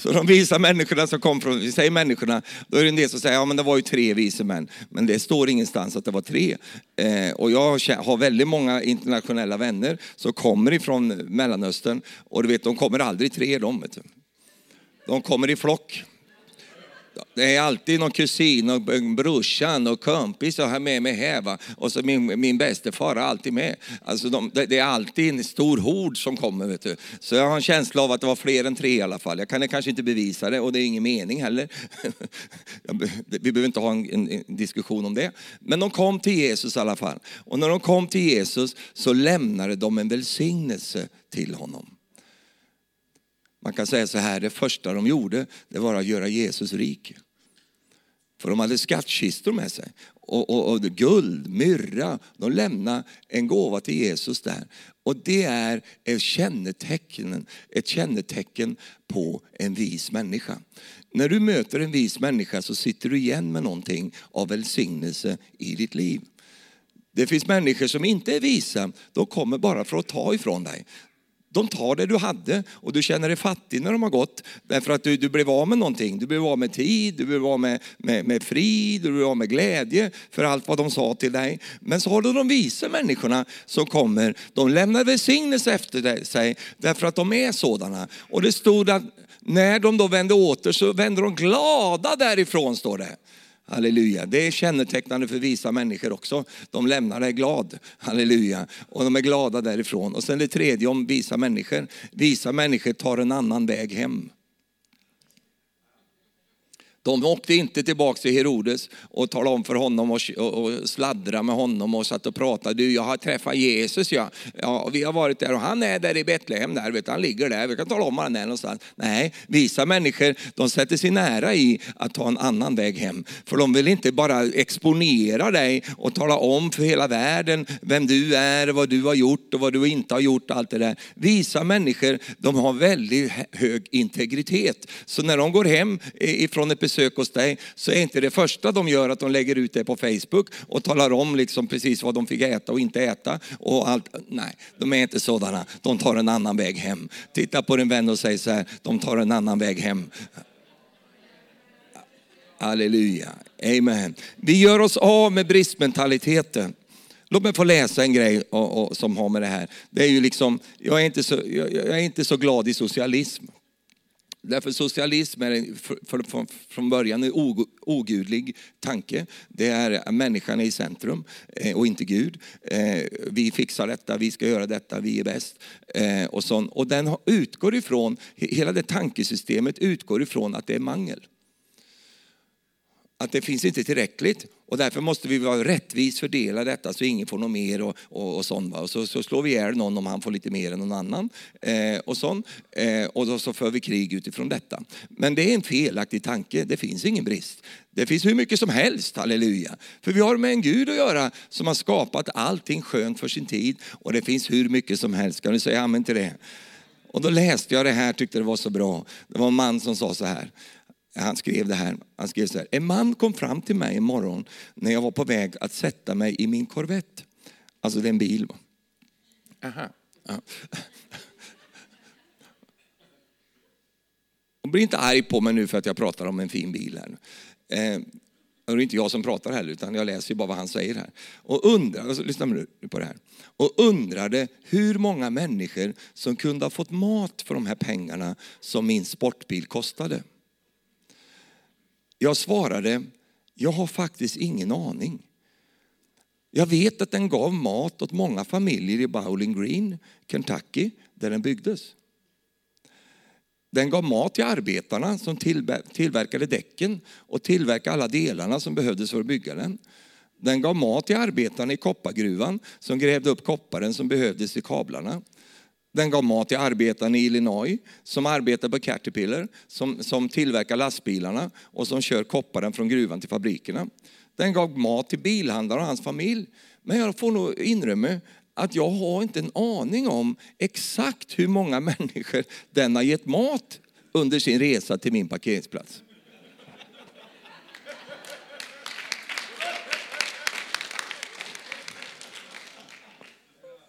Så de visa människorna som kom från, vi säger människorna, då är det en del som säger, ja men det var ju tre vise män. Men det står ingenstans att det var tre. Eh, och jag har väldigt många internationella vänner som kommer ifrån Mellanöstern. Och du vet, de kommer aldrig tre de. Vet du. De kommer i flock. Det är alltid någon kusin och brorsan och kompis och har med mig här. Va? Och så min, min bäste far är alltid med. Alltså de, det är alltid en stor hord som kommer. Vet du. Så jag har en känsla av att det var fler än tre i alla fall. Jag kan kanske inte bevisa det och det är ingen mening heller. Vi behöver inte ha en, en, en diskussion om det. Men de kom till Jesus i alla fall. Och när de kom till Jesus så lämnade de en välsignelse till honom. Man kan säga så här, det första de gjorde det var att göra Jesus rik. För de hade skattkistor med sig och, och, och guld, myrra. De lämnade en gåva till Jesus där. Och det är ett kännetecken, ett kännetecken på en vis människa. När du möter en vis människa så sitter du igen med någonting av välsignelse i ditt liv. Det finns människor som inte är visa, de kommer bara för att ta ifrån dig. De tar det du hade och du känner dig fattig när de har gått. Därför att du, du blev av med någonting. Du blev av med tid, du blev av med, med, med frid, du blev av med glädje för allt vad de sa till dig. Men så har du de visa människorna som kommer. De lämnar välsignelse efter sig därför att de är sådana. Och det stod att när de då vände åter så vände de glada därifrån står det. Halleluja. Det är kännetecknande för visa människor också. De lämnar dig glad. Halleluja. Och de är glada därifrån. Och sen det tredje om visa människor. Visa människor tar en annan väg hem. De åkte inte tillbaka till Herodes och talade om för honom och, och, sladdra med honom och satt och pratade. Du, jag har träffat Jesus, ja. ja. Vi har varit där och han är där i Betlehem, där, vet, han ligger där. Vi kan tala om var han är någonstans. Nej, visa människor, de sätter sin ära i att ta en annan väg hem. För de vill inte bara exponera dig och tala om för hela världen vem du är, vad du har gjort och vad du inte har gjort. Allt det där. Visa människor, de har väldigt hög integritet. Så när de går hem ifrån ett besök besök hos dig så är inte det första de gör att de lägger ut det på Facebook och talar om liksom precis vad de fick äta och inte äta. Och allt. Nej, de är inte sådana. De tar en annan väg hem. Titta på din vän och säg så här, de tar en annan väg hem. Halleluja, amen. Vi gör oss av med bristmentaliteten. Låt mig få läsa en grej och, och, som har med det här. Det är ju liksom, jag, är inte så, jag, jag är inte så glad i socialism. Därför socialism är för, för, från början en ogudlig tanke. Det är människan i centrum eh, och inte Gud. Eh, vi fixar detta, vi ska göra detta, vi är bäst. Eh, och, sån. och den utgår ifrån, hela det tankesystemet utgår ifrån att det är mangel att det finns inte tillräckligt och därför måste vi vara rättvist fördela detta så ingen får något mer och, och, och sånt. Och så, så, slår vi ihjäl någon om han får lite mer än någon annan. Eh, och sånt. Eh, och då så för vi krig utifrån detta. Men det är en felaktig tanke, det finns ingen brist. Det finns hur mycket som helst, halleluja. För vi har med en Gud att göra som har skapat allting skönt för sin tid. Och det finns hur mycket som helst, kan du säga amen till det? Och då läste jag det här, tyckte det var så bra. Det var en man som sa så här. Han skrev det här. Han skrev så här. En man kom fram till mig en morgon när jag var på väg att sätta mig i min Corvette. Alltså det är en bil. Aha. Ja. Och bli inte arg på mig nu för att jag pratar om en fin bil här. Eh, Det är inte jag som pratar heller, utan jag läser bara vad han säger här. Och undrade, alltså, lyssna nu på det här. Och undrade hur många människor som kunde ha fått mat för de här pengarna som min sportbil kostade. Jag svarade, jag har faktiskt ingen aning. Jag vet att den gav mat åt många familjer i Bowling Green, Kentucky, där den byggdes. Den gav mat till arbetarna som tillverkade däcken och tillverkade alla delarna som behövdes för att bygga den. Den gav mat till arbetarna i koppargruvan som grävde upp kopparen som behövdes i kablarna. Den gav mat till arbetarna i Illinois som arbetar på Caterpillar, som, som tillverkar lastbilarna och som kör kopparen från gruvan till fabrikerna. Den gav mat till bilhandlaren och hans familj. Men jag får nog inrymma att jag har inte en aning om exakt hur många människor den har gett mat under sin resa till min parkeringsplats.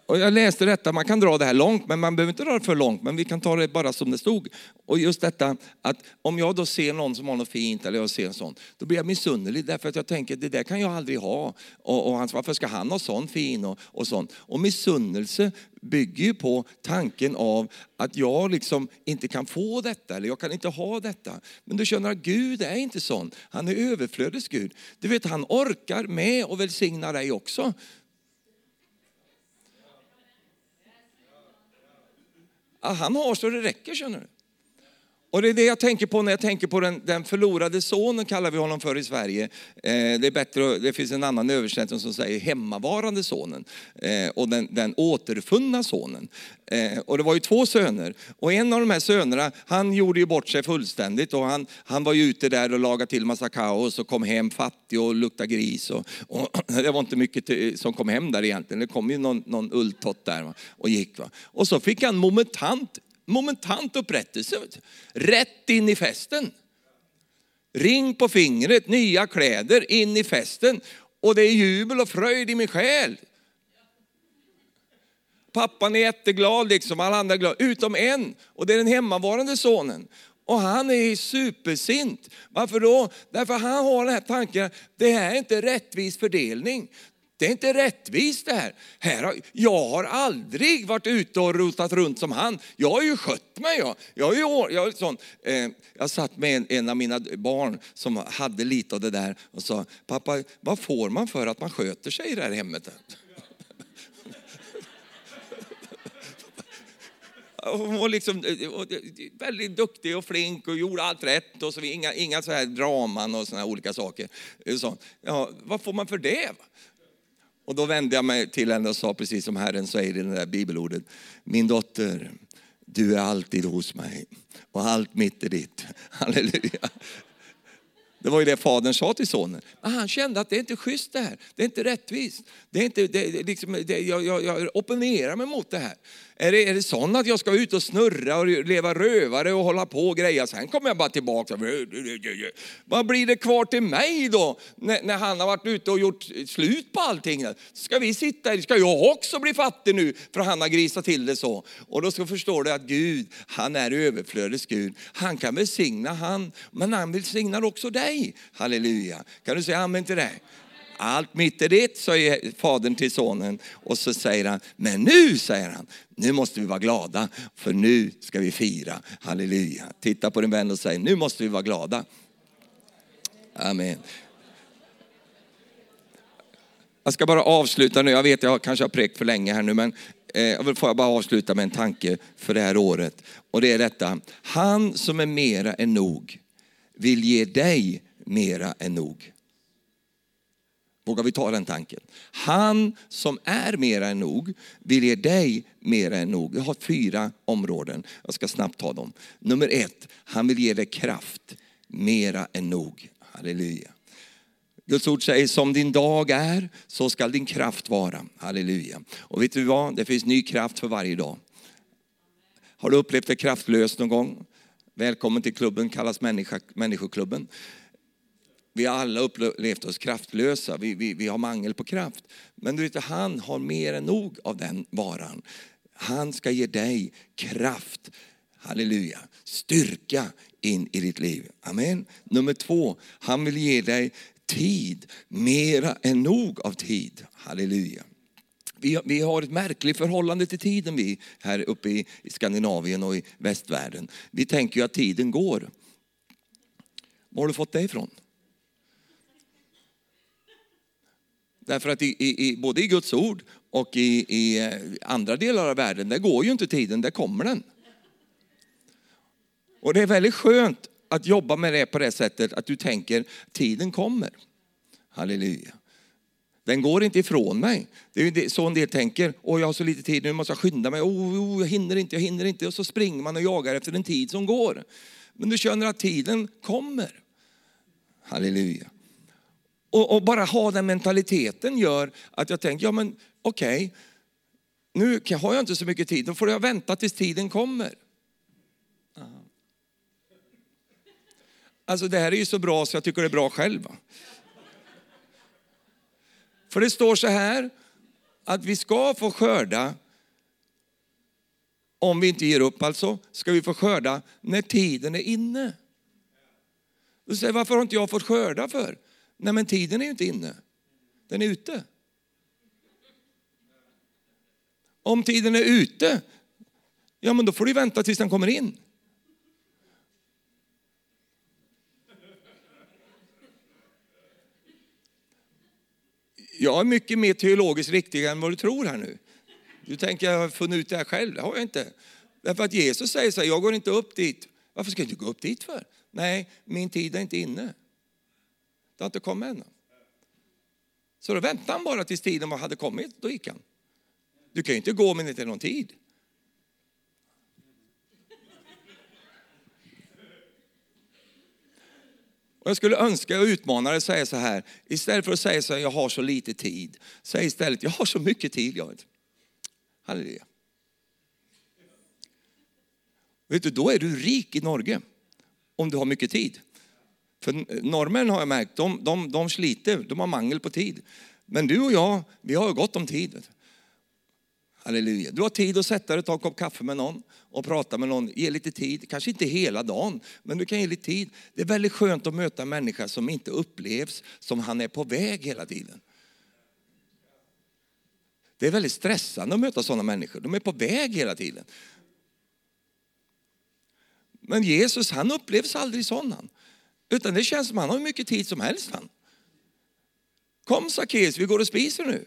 Och jag läste detta, man kan dra det här långt, men man behöver inte dra det för långt, men vi kan ta det bara som det stod. Och just detta att om jag då ser någon som har något fint, eller jag ser en sån, då blir jag missunnerlig därför att jag tänker det där kan jag aldrig ha. Och, och han, varför ska han ha sån fin och, och sånt? Och missunnelse bygger ju på tanken av att jag liksom inte kan få detta eller jag kan inte ha detta. Men du känner att Gud är inte sån. Han är överflödets Gud. Du vet han orkar med och välsigna dig också. Han har så det räcker känner du. Och det är det jag tänker på när jag tänker på den, den förlorade sonen, kallar vi honom för i Sverige. Eh, det, är bättre, det finns en annan översättning som säger hemmavarande sonen eh, och den, den återfunna sonen. Eh, och det var ju två söner och en av de här sönerna, han gjorde ju bort sig fullständigt och han, han var ju ute där och lagade till massa kaos och kom hem fattig och luktade gris. Och, och det var inte mycket till, som kom hem där egentligen, det kom ju någon, någon ulltott där och gick. Va? Och så fick han momentant momentant upprättelse. Rätt in i festen. Ring på fingret, nya kläder, in i festen. Och det är jubel och fröjd i min själ. Pappan är jätteglad, liksom, alla andra är glada, utom en. Och det är den hemmavarande sonen. Och han är supersint. Varför då? Därför han har den här tanken, det här är inte rättvis fördelning. Det är inte rättvist det här. här har, jag har aldrig varit ute och rotat runt som han. Jag har ju skött mig. Jag, jag, jag, jag, sån, eh, jag satt med en, en, av mina barn som hade lite av det där och sa, pappa vad får man för att man sköter sig i det här hemmet? Hon var liksom eh, väldigt duktig och flink och gjorde allt rätt. Och så, inga, inga så här draman och såna olika saker. Så, ja, vad får man för det? Och då vände jag mig till henne och sa precis som Herren säger i det där bibelordet. Min dotter, du är alltid hos mig och allt mitt är ditt. Halleluja. Det var ju det fadern sa till sonen. Men han kände att det är inte schysst det här. Det är inte rättvist. Det är inte, det, liksom, det, jag, jag, jag opponerar mig mot det här. Är det, är det sånt att jag ska ut och snurra och leva rövare och hålla på och greja? Sen kommer jag bara tillbaka. Vad blir det kvar till mig då? När, när han har varit ute och gjort slut på allting. Ska vi sitta Ska jag också bli fattig nu för han har grisat till det så? Och då ska förstå det att Gud, han är överflödets Gud. Han kan välsigna han, men han välsignar också dig. Halleluja. Kan du säga amen till det? Allt mitt är ditt, säger fadern till sonen. Och så säger han, men nu, säger han, nu måste vi vara glada, för nu ska vi fira. Halleluja. Titta på din vän och säg, nu måste vi vara glada. Amen. Jag ska bara avsluta nu, jag vet jag kanske har präkt för länge här nu, men eh, får jag bara avsluta med en tanke för det här året. Och det är detta, han som är mera än nog vill ge dig mera än nog. Vågar vi ta den tanken? Han som är mera än nog vill ge dig mera än nog. Jag har fyra områden, jag ska snabbt ta dem. Nummer ett, han vill ge dig kraft mera än nog. Halleluja. Guds ord säger som din dag är, så ska din kraft vara. Halleluja. Och vet du vad, det finns ny kraft för varje dag. Har du upplevt dig kraftlös någon gång? Välkommen till klubben, kallas människa, människoklubben. Vi har alla upplevt oss kraftlösa, vi, vi, vi har mangel på kraft. Men du vet, han har mer än nog av den varan. Han ska ge dig kraft, halleluja, styrka in i ditt liv. Amen. Nummer två, han vill ge dig tid, mera än nog av tid. Halleluja. Vi, vi har ett märkligt förhållande till tiden vi här uppe i, i Skandinavien och i västvärlden. Vi tänker ju att tiden går. Var har du fått det ifrån? Därför att i, i, både i Guds ord och i, i eh, andra delar av världen, där går ju inte tiden, där kommer den. Och det är väldigt skönt att jobba med det på det sättet att du tänker, tiden kommer. Halleluja. Den går inte ifrån mig. Det är så en del tänker. Åh, jag har så lite tid, nu måste jag skynda mig. Åh, jag hinner inte, jag hinner inte. Och så springer man och jagar efter en tid som går. Men du känner att tiden kommer. Halleluja. Och, och bara ha den mentaliteten gör att jag tänker, ja men okej, okay, nu har jag inte så mycket tid, då får jag vänta tills tiden kommer. Alltså det här är ju så bra så jag tycker det är bra själv. För det står så här att vi ska få skörda, om vi inte ger upp alltså, ska vi få skörda när tiden är inne. Du säger, varför har inte jag fått skörda för? Nej men tiden är ju inte inne, den är ute. Om tiden är ute, ja men då får du vänta tills den kommer in. Jag är mycket mer teologiskt riktig än vad du tror här nu. Du tänker jag har funnit ut det här själv, det har jag inte. Därför att Jesus säger så här, jag går inte upp dit. Varför ska du gå upp dit för? Nej, min tid är inte inne. Det har inte kommit ännu. Så då väntade han bara tills tiden hade kommit, då gick han. Du kan ju inte gå om det inte är någon tid. Och jag skulle önska och utmana dig att säga så här, istället för att säga så här, jag har så lite tid, säg istället, jag har så mycket tid. Jag Halleluja. Vet du, då är du rik i Norge, om du har mycket tid. För norrmän har jag märkt, de, de, de sliter, de har mangel på tid. Men du och jag, vi har gott om tid. Halleluja. Du har tid att sätta dig och ta en kopp kaffe med någon och prata med någon, ge lite tid, kanske inte hela dagen, men du kan ge lite tid. Det är väldigt skönt att möta en människa som inte upplevs som han är på väg hela tiden. Det är väldigt stressande att möta sådana människor, de är på väg hela tiden. Men Jesus han upplevs aldrig sån han. Utan det känns som han har hur mycket tid som helst han. Kom Sackeus, vi går och spiser nu.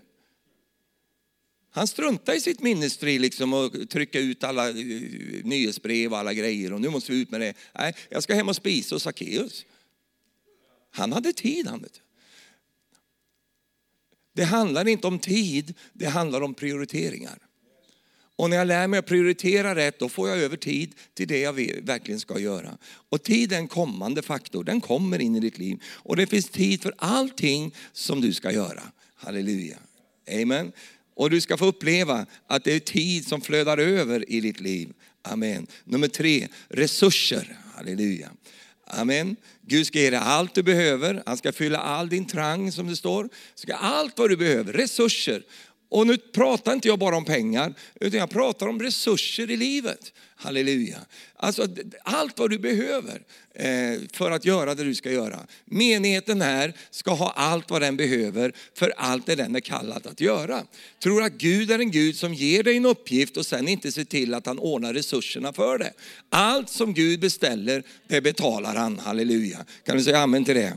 Han struntar i sitt ministry liksom och trycka ut alla eh, nyhetsbrev och alla grejer och nu måste vi ut med det. Nej, jag ska hem och spisa hos Sackeus. Han hade tid han vet. Det handlar inte om tid, det handlar om prioriteringar. Och när jag lär mig att prioritera rätt, då får jag över tid till det jag verkligen ska göra. Och tid är en kommande faktor, den kommer in i ditt liv. Och det finns tid för allting som du ska göra. Halleluja. Amen. Och du ska få uppleva att det är tid som flödar över i ditt liv. Amen. Nummer tre, resurser. Halleluja. Amen. Gud ska ge dig allt du behöver. Han ska fylla all din trang som det står. Ska allt vad du behöver, resurser. Och nu pratar inte jag bara om pengar, utan jag pratar om resurser i livet. Halleluja. Alltså allt vad du behöver eh, för att göra det du ska göra. Menigheten här ska ha allt vad den behöver för allt det den är kallad att göra. Tror att Gud är en Gud som ger dig en uppgift och sen inte ser till att han ordnar resurserna för det. Allt som Gud beställer, det betalar han. Halleluja. Kan du säga amen till det?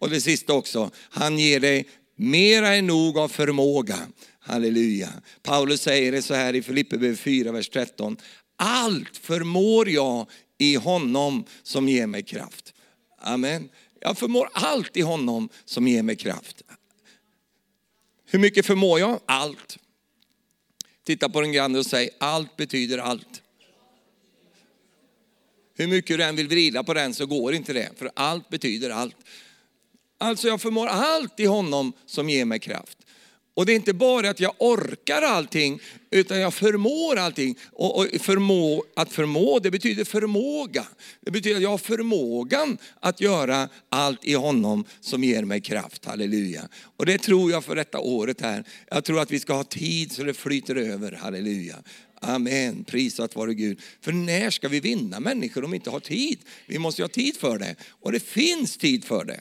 Och det sista också, han ger dig mera är nog av förmåga. Halleluja. Paulus säger det så här i Filipperbrevet 4, vers 13. Allt förmår jag i honom som ger mig kraft. Amen. Jag förmår allt i honom som ger mig kraft. Hur mycket förmår jag? Allt. Titta på den granne och säg, allt betyder allt. Hur mycket du än vill vrida på den så går inte det, för allt betyder allt. Alltså jag förmår allt i honom som ger mig kraft. Och det är inte bara att jag orkar allting, utan jag förmår allting. Och, och förmå, att förmå, det betyder förmåga. Det betyder att jag har förmågan att göra allt i honom som ger mig kraft. Halleluja. Och det tror jag för detta året här. Jag tror att vi ska ha tid så det flyter över. Halleluja. Amen, prisat vare Gud. För när ska vi vinna människor om vi inte har tid? Vi måste ha tid för det. Och det finns tid för det.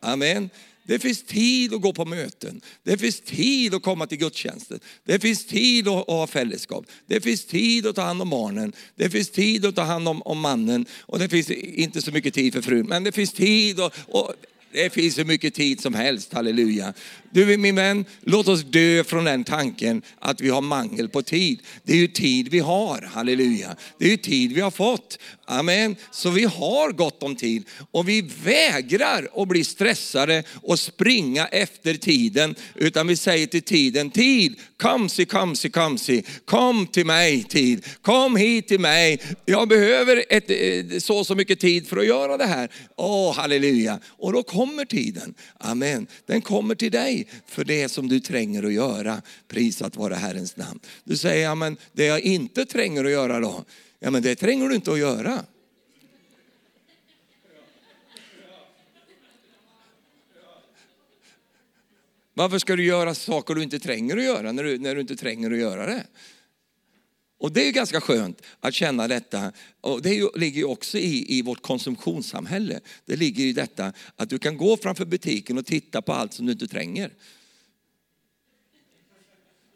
Amen. Det finns tid att gå på möten. Det finns tid att komma till gudstjänsten. Det finns tid att, ha fällskap. Det finns tid att ta hand om barnen. Det finns tid att ta hand om, om mannen. Och det finns inte så mycket tid för frun. Men det finns tid och, och det finns hur mycket tid som helst, halleluja. Du min vän, låt oss dö från den tanken att vi har mangel på tid. Det är ju tid vi har, halleluja. Det är ju tid vi har fått. Amen. Så vi har gott om tid och vi vägrar att bli stressade och springa efter tiden. Utan vi säger till tiden, tid, kamsi, kamsi, kamsi. Kom till mig tid, kom hit till mig. Jag behöver ett, eh, så så mycket tid för att göra det här. Åh, halleluja. Och då kommer tiden. Amen. Den kommer till dig för det som du tränger att göra. Prisat vara Herrens namn. Du säger, ja men det jag inte tränger att göra då? Ja men det tränger du inte att göra. Varför ska du göra saker du inte tränger att göra när du, när du inte tränger att göra det? Och det är ganska skönt att känna detta. Och det ligger också i, i vårt konsumtionssamhälle. Det ligger i detta att du kan gå framför butiken och titta på allt som du inte tränger.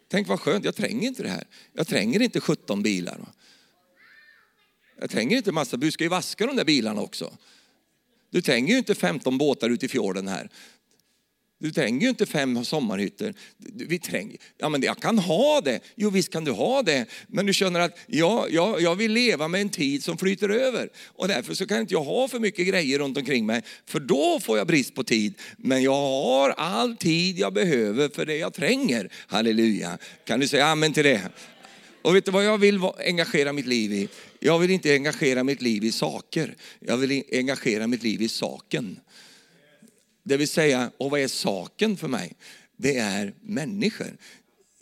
Tänk vad skönt, jag tränger inte det här. Jag tränger inte 17 bilar. Jag tränger inte massa, du ska ju vaska de där bilarna också. Du tränger ju inte 15 båtar ute i fjorden här. Du tränger ju inte fem sommarhytter. Vi tränger, ja, men jag kan ha det. Jo visst kan du ha det. Men du känner att ja, ja, jag vill leva med en tid som flyter över. Och därför så kan inte jag ha för mycket grejer runt omkring mig. För då får jag brist på tid. Men jag har all tid jag behöver för det jag tränger. Halleluja. Kan du säga amen till det? Och vet du vad jag vill engagera mitt liv i? Jag vill inte engagera mitt liv i saker. Jag vill engagera mitt liv i saken. Det vill säga, och vad är saken för mig? Det är människor.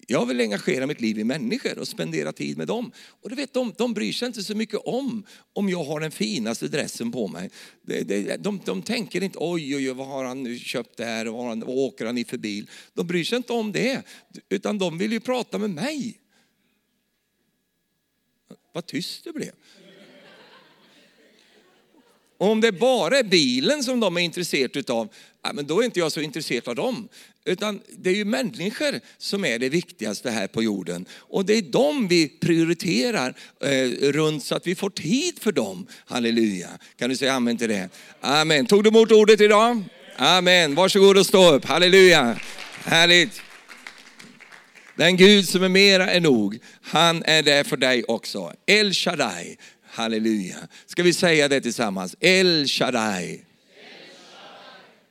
Jag vill engagera mitt liv i människor och spendera tid med dem. Och du vet, de, de bryr sig inte så mycket om om jag har den finaste dressen på mig. De, de, de, de tänker inte oj, oj, oj, vad har han köpt där och vad, vad åker han i för bil? De bryr sig inte om det, utan de vill ju prata med mig. Vad tyst det blev. Och om det bara är bilen som de är intresserade av, men då är inte jag så intresserad av dem. Utan det är ju människor som är det viktigaste här på jorden. Och det är dem vi prioriterar eh, runt så att vi får tid för dem. Halleluja. Kan du säga amen till det? Amen. Tog du emot ordet idag? Amen. Varsågod och stå upp. Halleluja. Härligt. Den Gud som är mera än nog, han är där för dig också. El Shaddai. Halleluja. Ska vi säga det tillsammans? El Shaddai.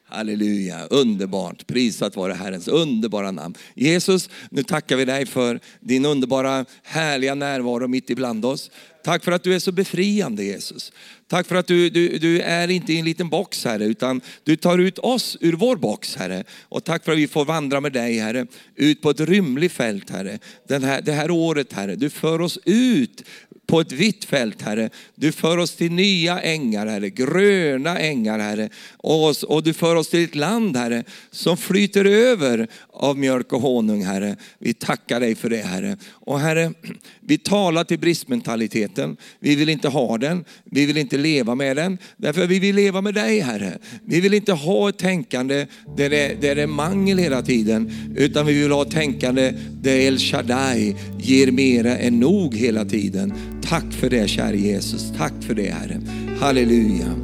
Halleluja, underbart. Prisat vare Herrens underbara namn. Jesus, nu tackar vi dig för din underbara härliga närvaro mitt ibland oss. Tack för att du är så befriande Jesus. Tack för att du, du, du är inte i en liten box Herre, utan du tar ut oss ur vår box Herre. Och tack för att vi får vandra med dig Herre, ut på ett rymligt fält Herre. Den här, det här året Herre, du för oss ut på ett vitt fält, Herre. Du för oss till nya ängar, Herre, gröna ängar, Herre. Och, och du för oss till ett land, Herre, som flyter över av mjölk och honung, Herre. Vi tackar dig för det, Herre. Och Herre, vi talar till bristmentaliteten. Vi vill inte ha den, vi vill inte leva med den. Därför vi vill leva med dig, Herre. Vi vill inte ha ett tänkande där det, där det är mangel hela tiden, utan vi vill ha ett tänkande där El Shaddai ger mera än nog hela tiden. Tack för det kära Jesus. Tack för det Herre. Halleluja.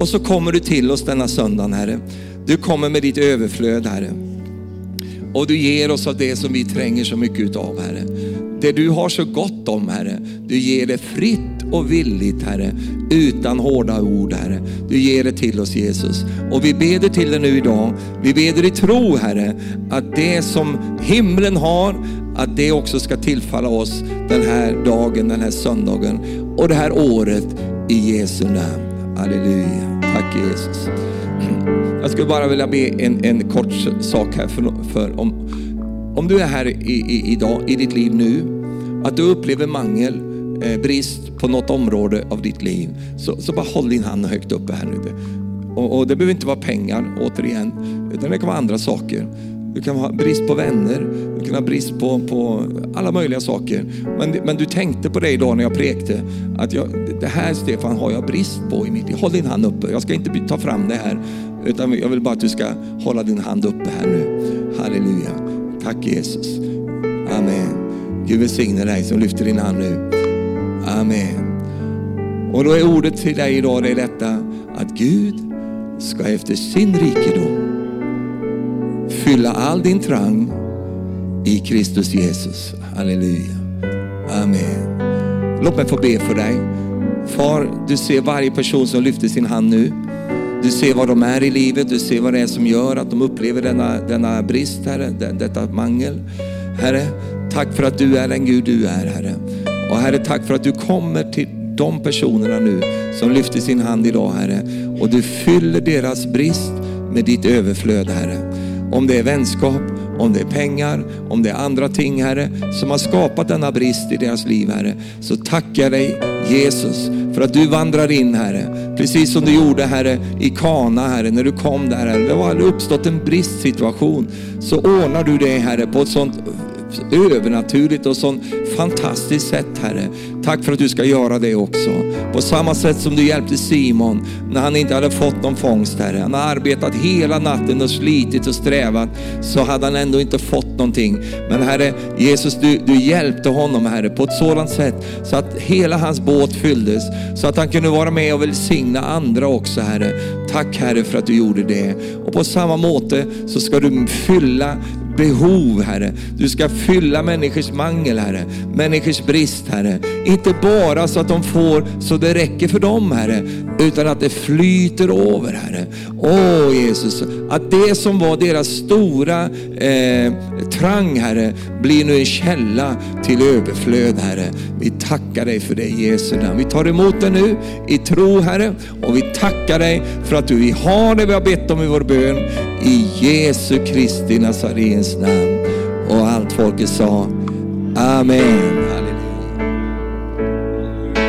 Och så kommer du till oss denna söndag Herre. Du kommer med ditt överflöd Herre. Och du ger oss av det som vi tränger så mycket utav Herre. Det du har så gott om Herre. Du ger det fritt och villigt Herre. Utan hårda ord Herre. Du ger det till oss Jesus. Och vi beder till dig nu idag. Vi beder i tro Herre. Att det som himlen har att det också ska tillfalla oss den här dagen, den här söndagen och det här året i Jesu namn. Halleluja. Tack Jesus. Jag skulle bara vilja be en, en kort sak här för, för om, om du är här i, i, idag i ditt liv nu, att du upplever mangel, eh, brist på något område av ditt liv, så, så bara håll din hand högt uppe här nu. Och, och det behöver inte vara pengar återigen, utan det kan vara andra saker. Du kan ha brist på vänner, du kan ha brist på, på alla möjliga saker. Men, men du tänkte på det idag när jag prekte, att jag, det här Stefan har jag brist på i mitt liv. Håll din hand uppe, jag ska inte ta fram det här. Utan jag vill bara att du ska hålla din hand uppe här nu. Halleluja. Tack Jesus. Amen. Gud välsigne dig som lyfter din hand nu. Amen. Och då är ordet till dig idag det är detta att Gud ska efter sin rikedom fylla all din trang i Kristus Jesus. Halleluja. Amen. Låt mig få be för dig. Far, du ser varje person som lyfter sin hand nu. Du ser vad de är i livet, du ser vad det är som gör att de upplever denna, denna brist, Herre, detta mangel. Herre, tack för att du är den Gud du är, Herre. Och Herre, tack för att du kommer till de personerna nu som lyfter sin hand idag, Herre. Och du fyller deras brist med ditt överflöd, Herre. Om det är vänskap, om det är pengar, om det är andra ting Herre, som har skapat denna brist i deras liv Herre, så tackar jag dig Jesus för att du vandrar in Herre. Precis som du gjorde Herre i Kana Herre, när du kom där Herre. Det har uppstått en bristsituation. Så ordnar du det Herre på ett sånt övernaturligt och sånt fantastiskt sätt Herre. Tack för att du ska göra det också. På samma sätt som du hjälpte Simon när han inte hade fått någon fångst Herre. Han har arbetat hela natten och slitit och strävat så hade han ändå inte fått någonting. Men Herre Jesus du, du hjälpte honom Herre på ett sådant sätt så att hela hans båt fylldes. Så att han kunde vara med och välsigna andra också Herre. Tack Herre för att du gjorde det. Och på samma måte så ska du fylla behov, Herre. Du ska fylla människors mangel, Herre. Människors brist, Herre. Inte bara så att de får så det räcker för dem, Herre. Utan att det flyter över, Herre. Åh Jesus, att det som var deras stora eh, trang, Herre, blir nu en källa till överflöd, Herre. Vi tackar dig för det i Jesu namn. Vi tar emot det nu i tro, Herre. Och vi tackar dig för att du vi har det vi har bett om i vår bön. I Jesu Kristi Nazarens namn. Och allt folket sa Amen.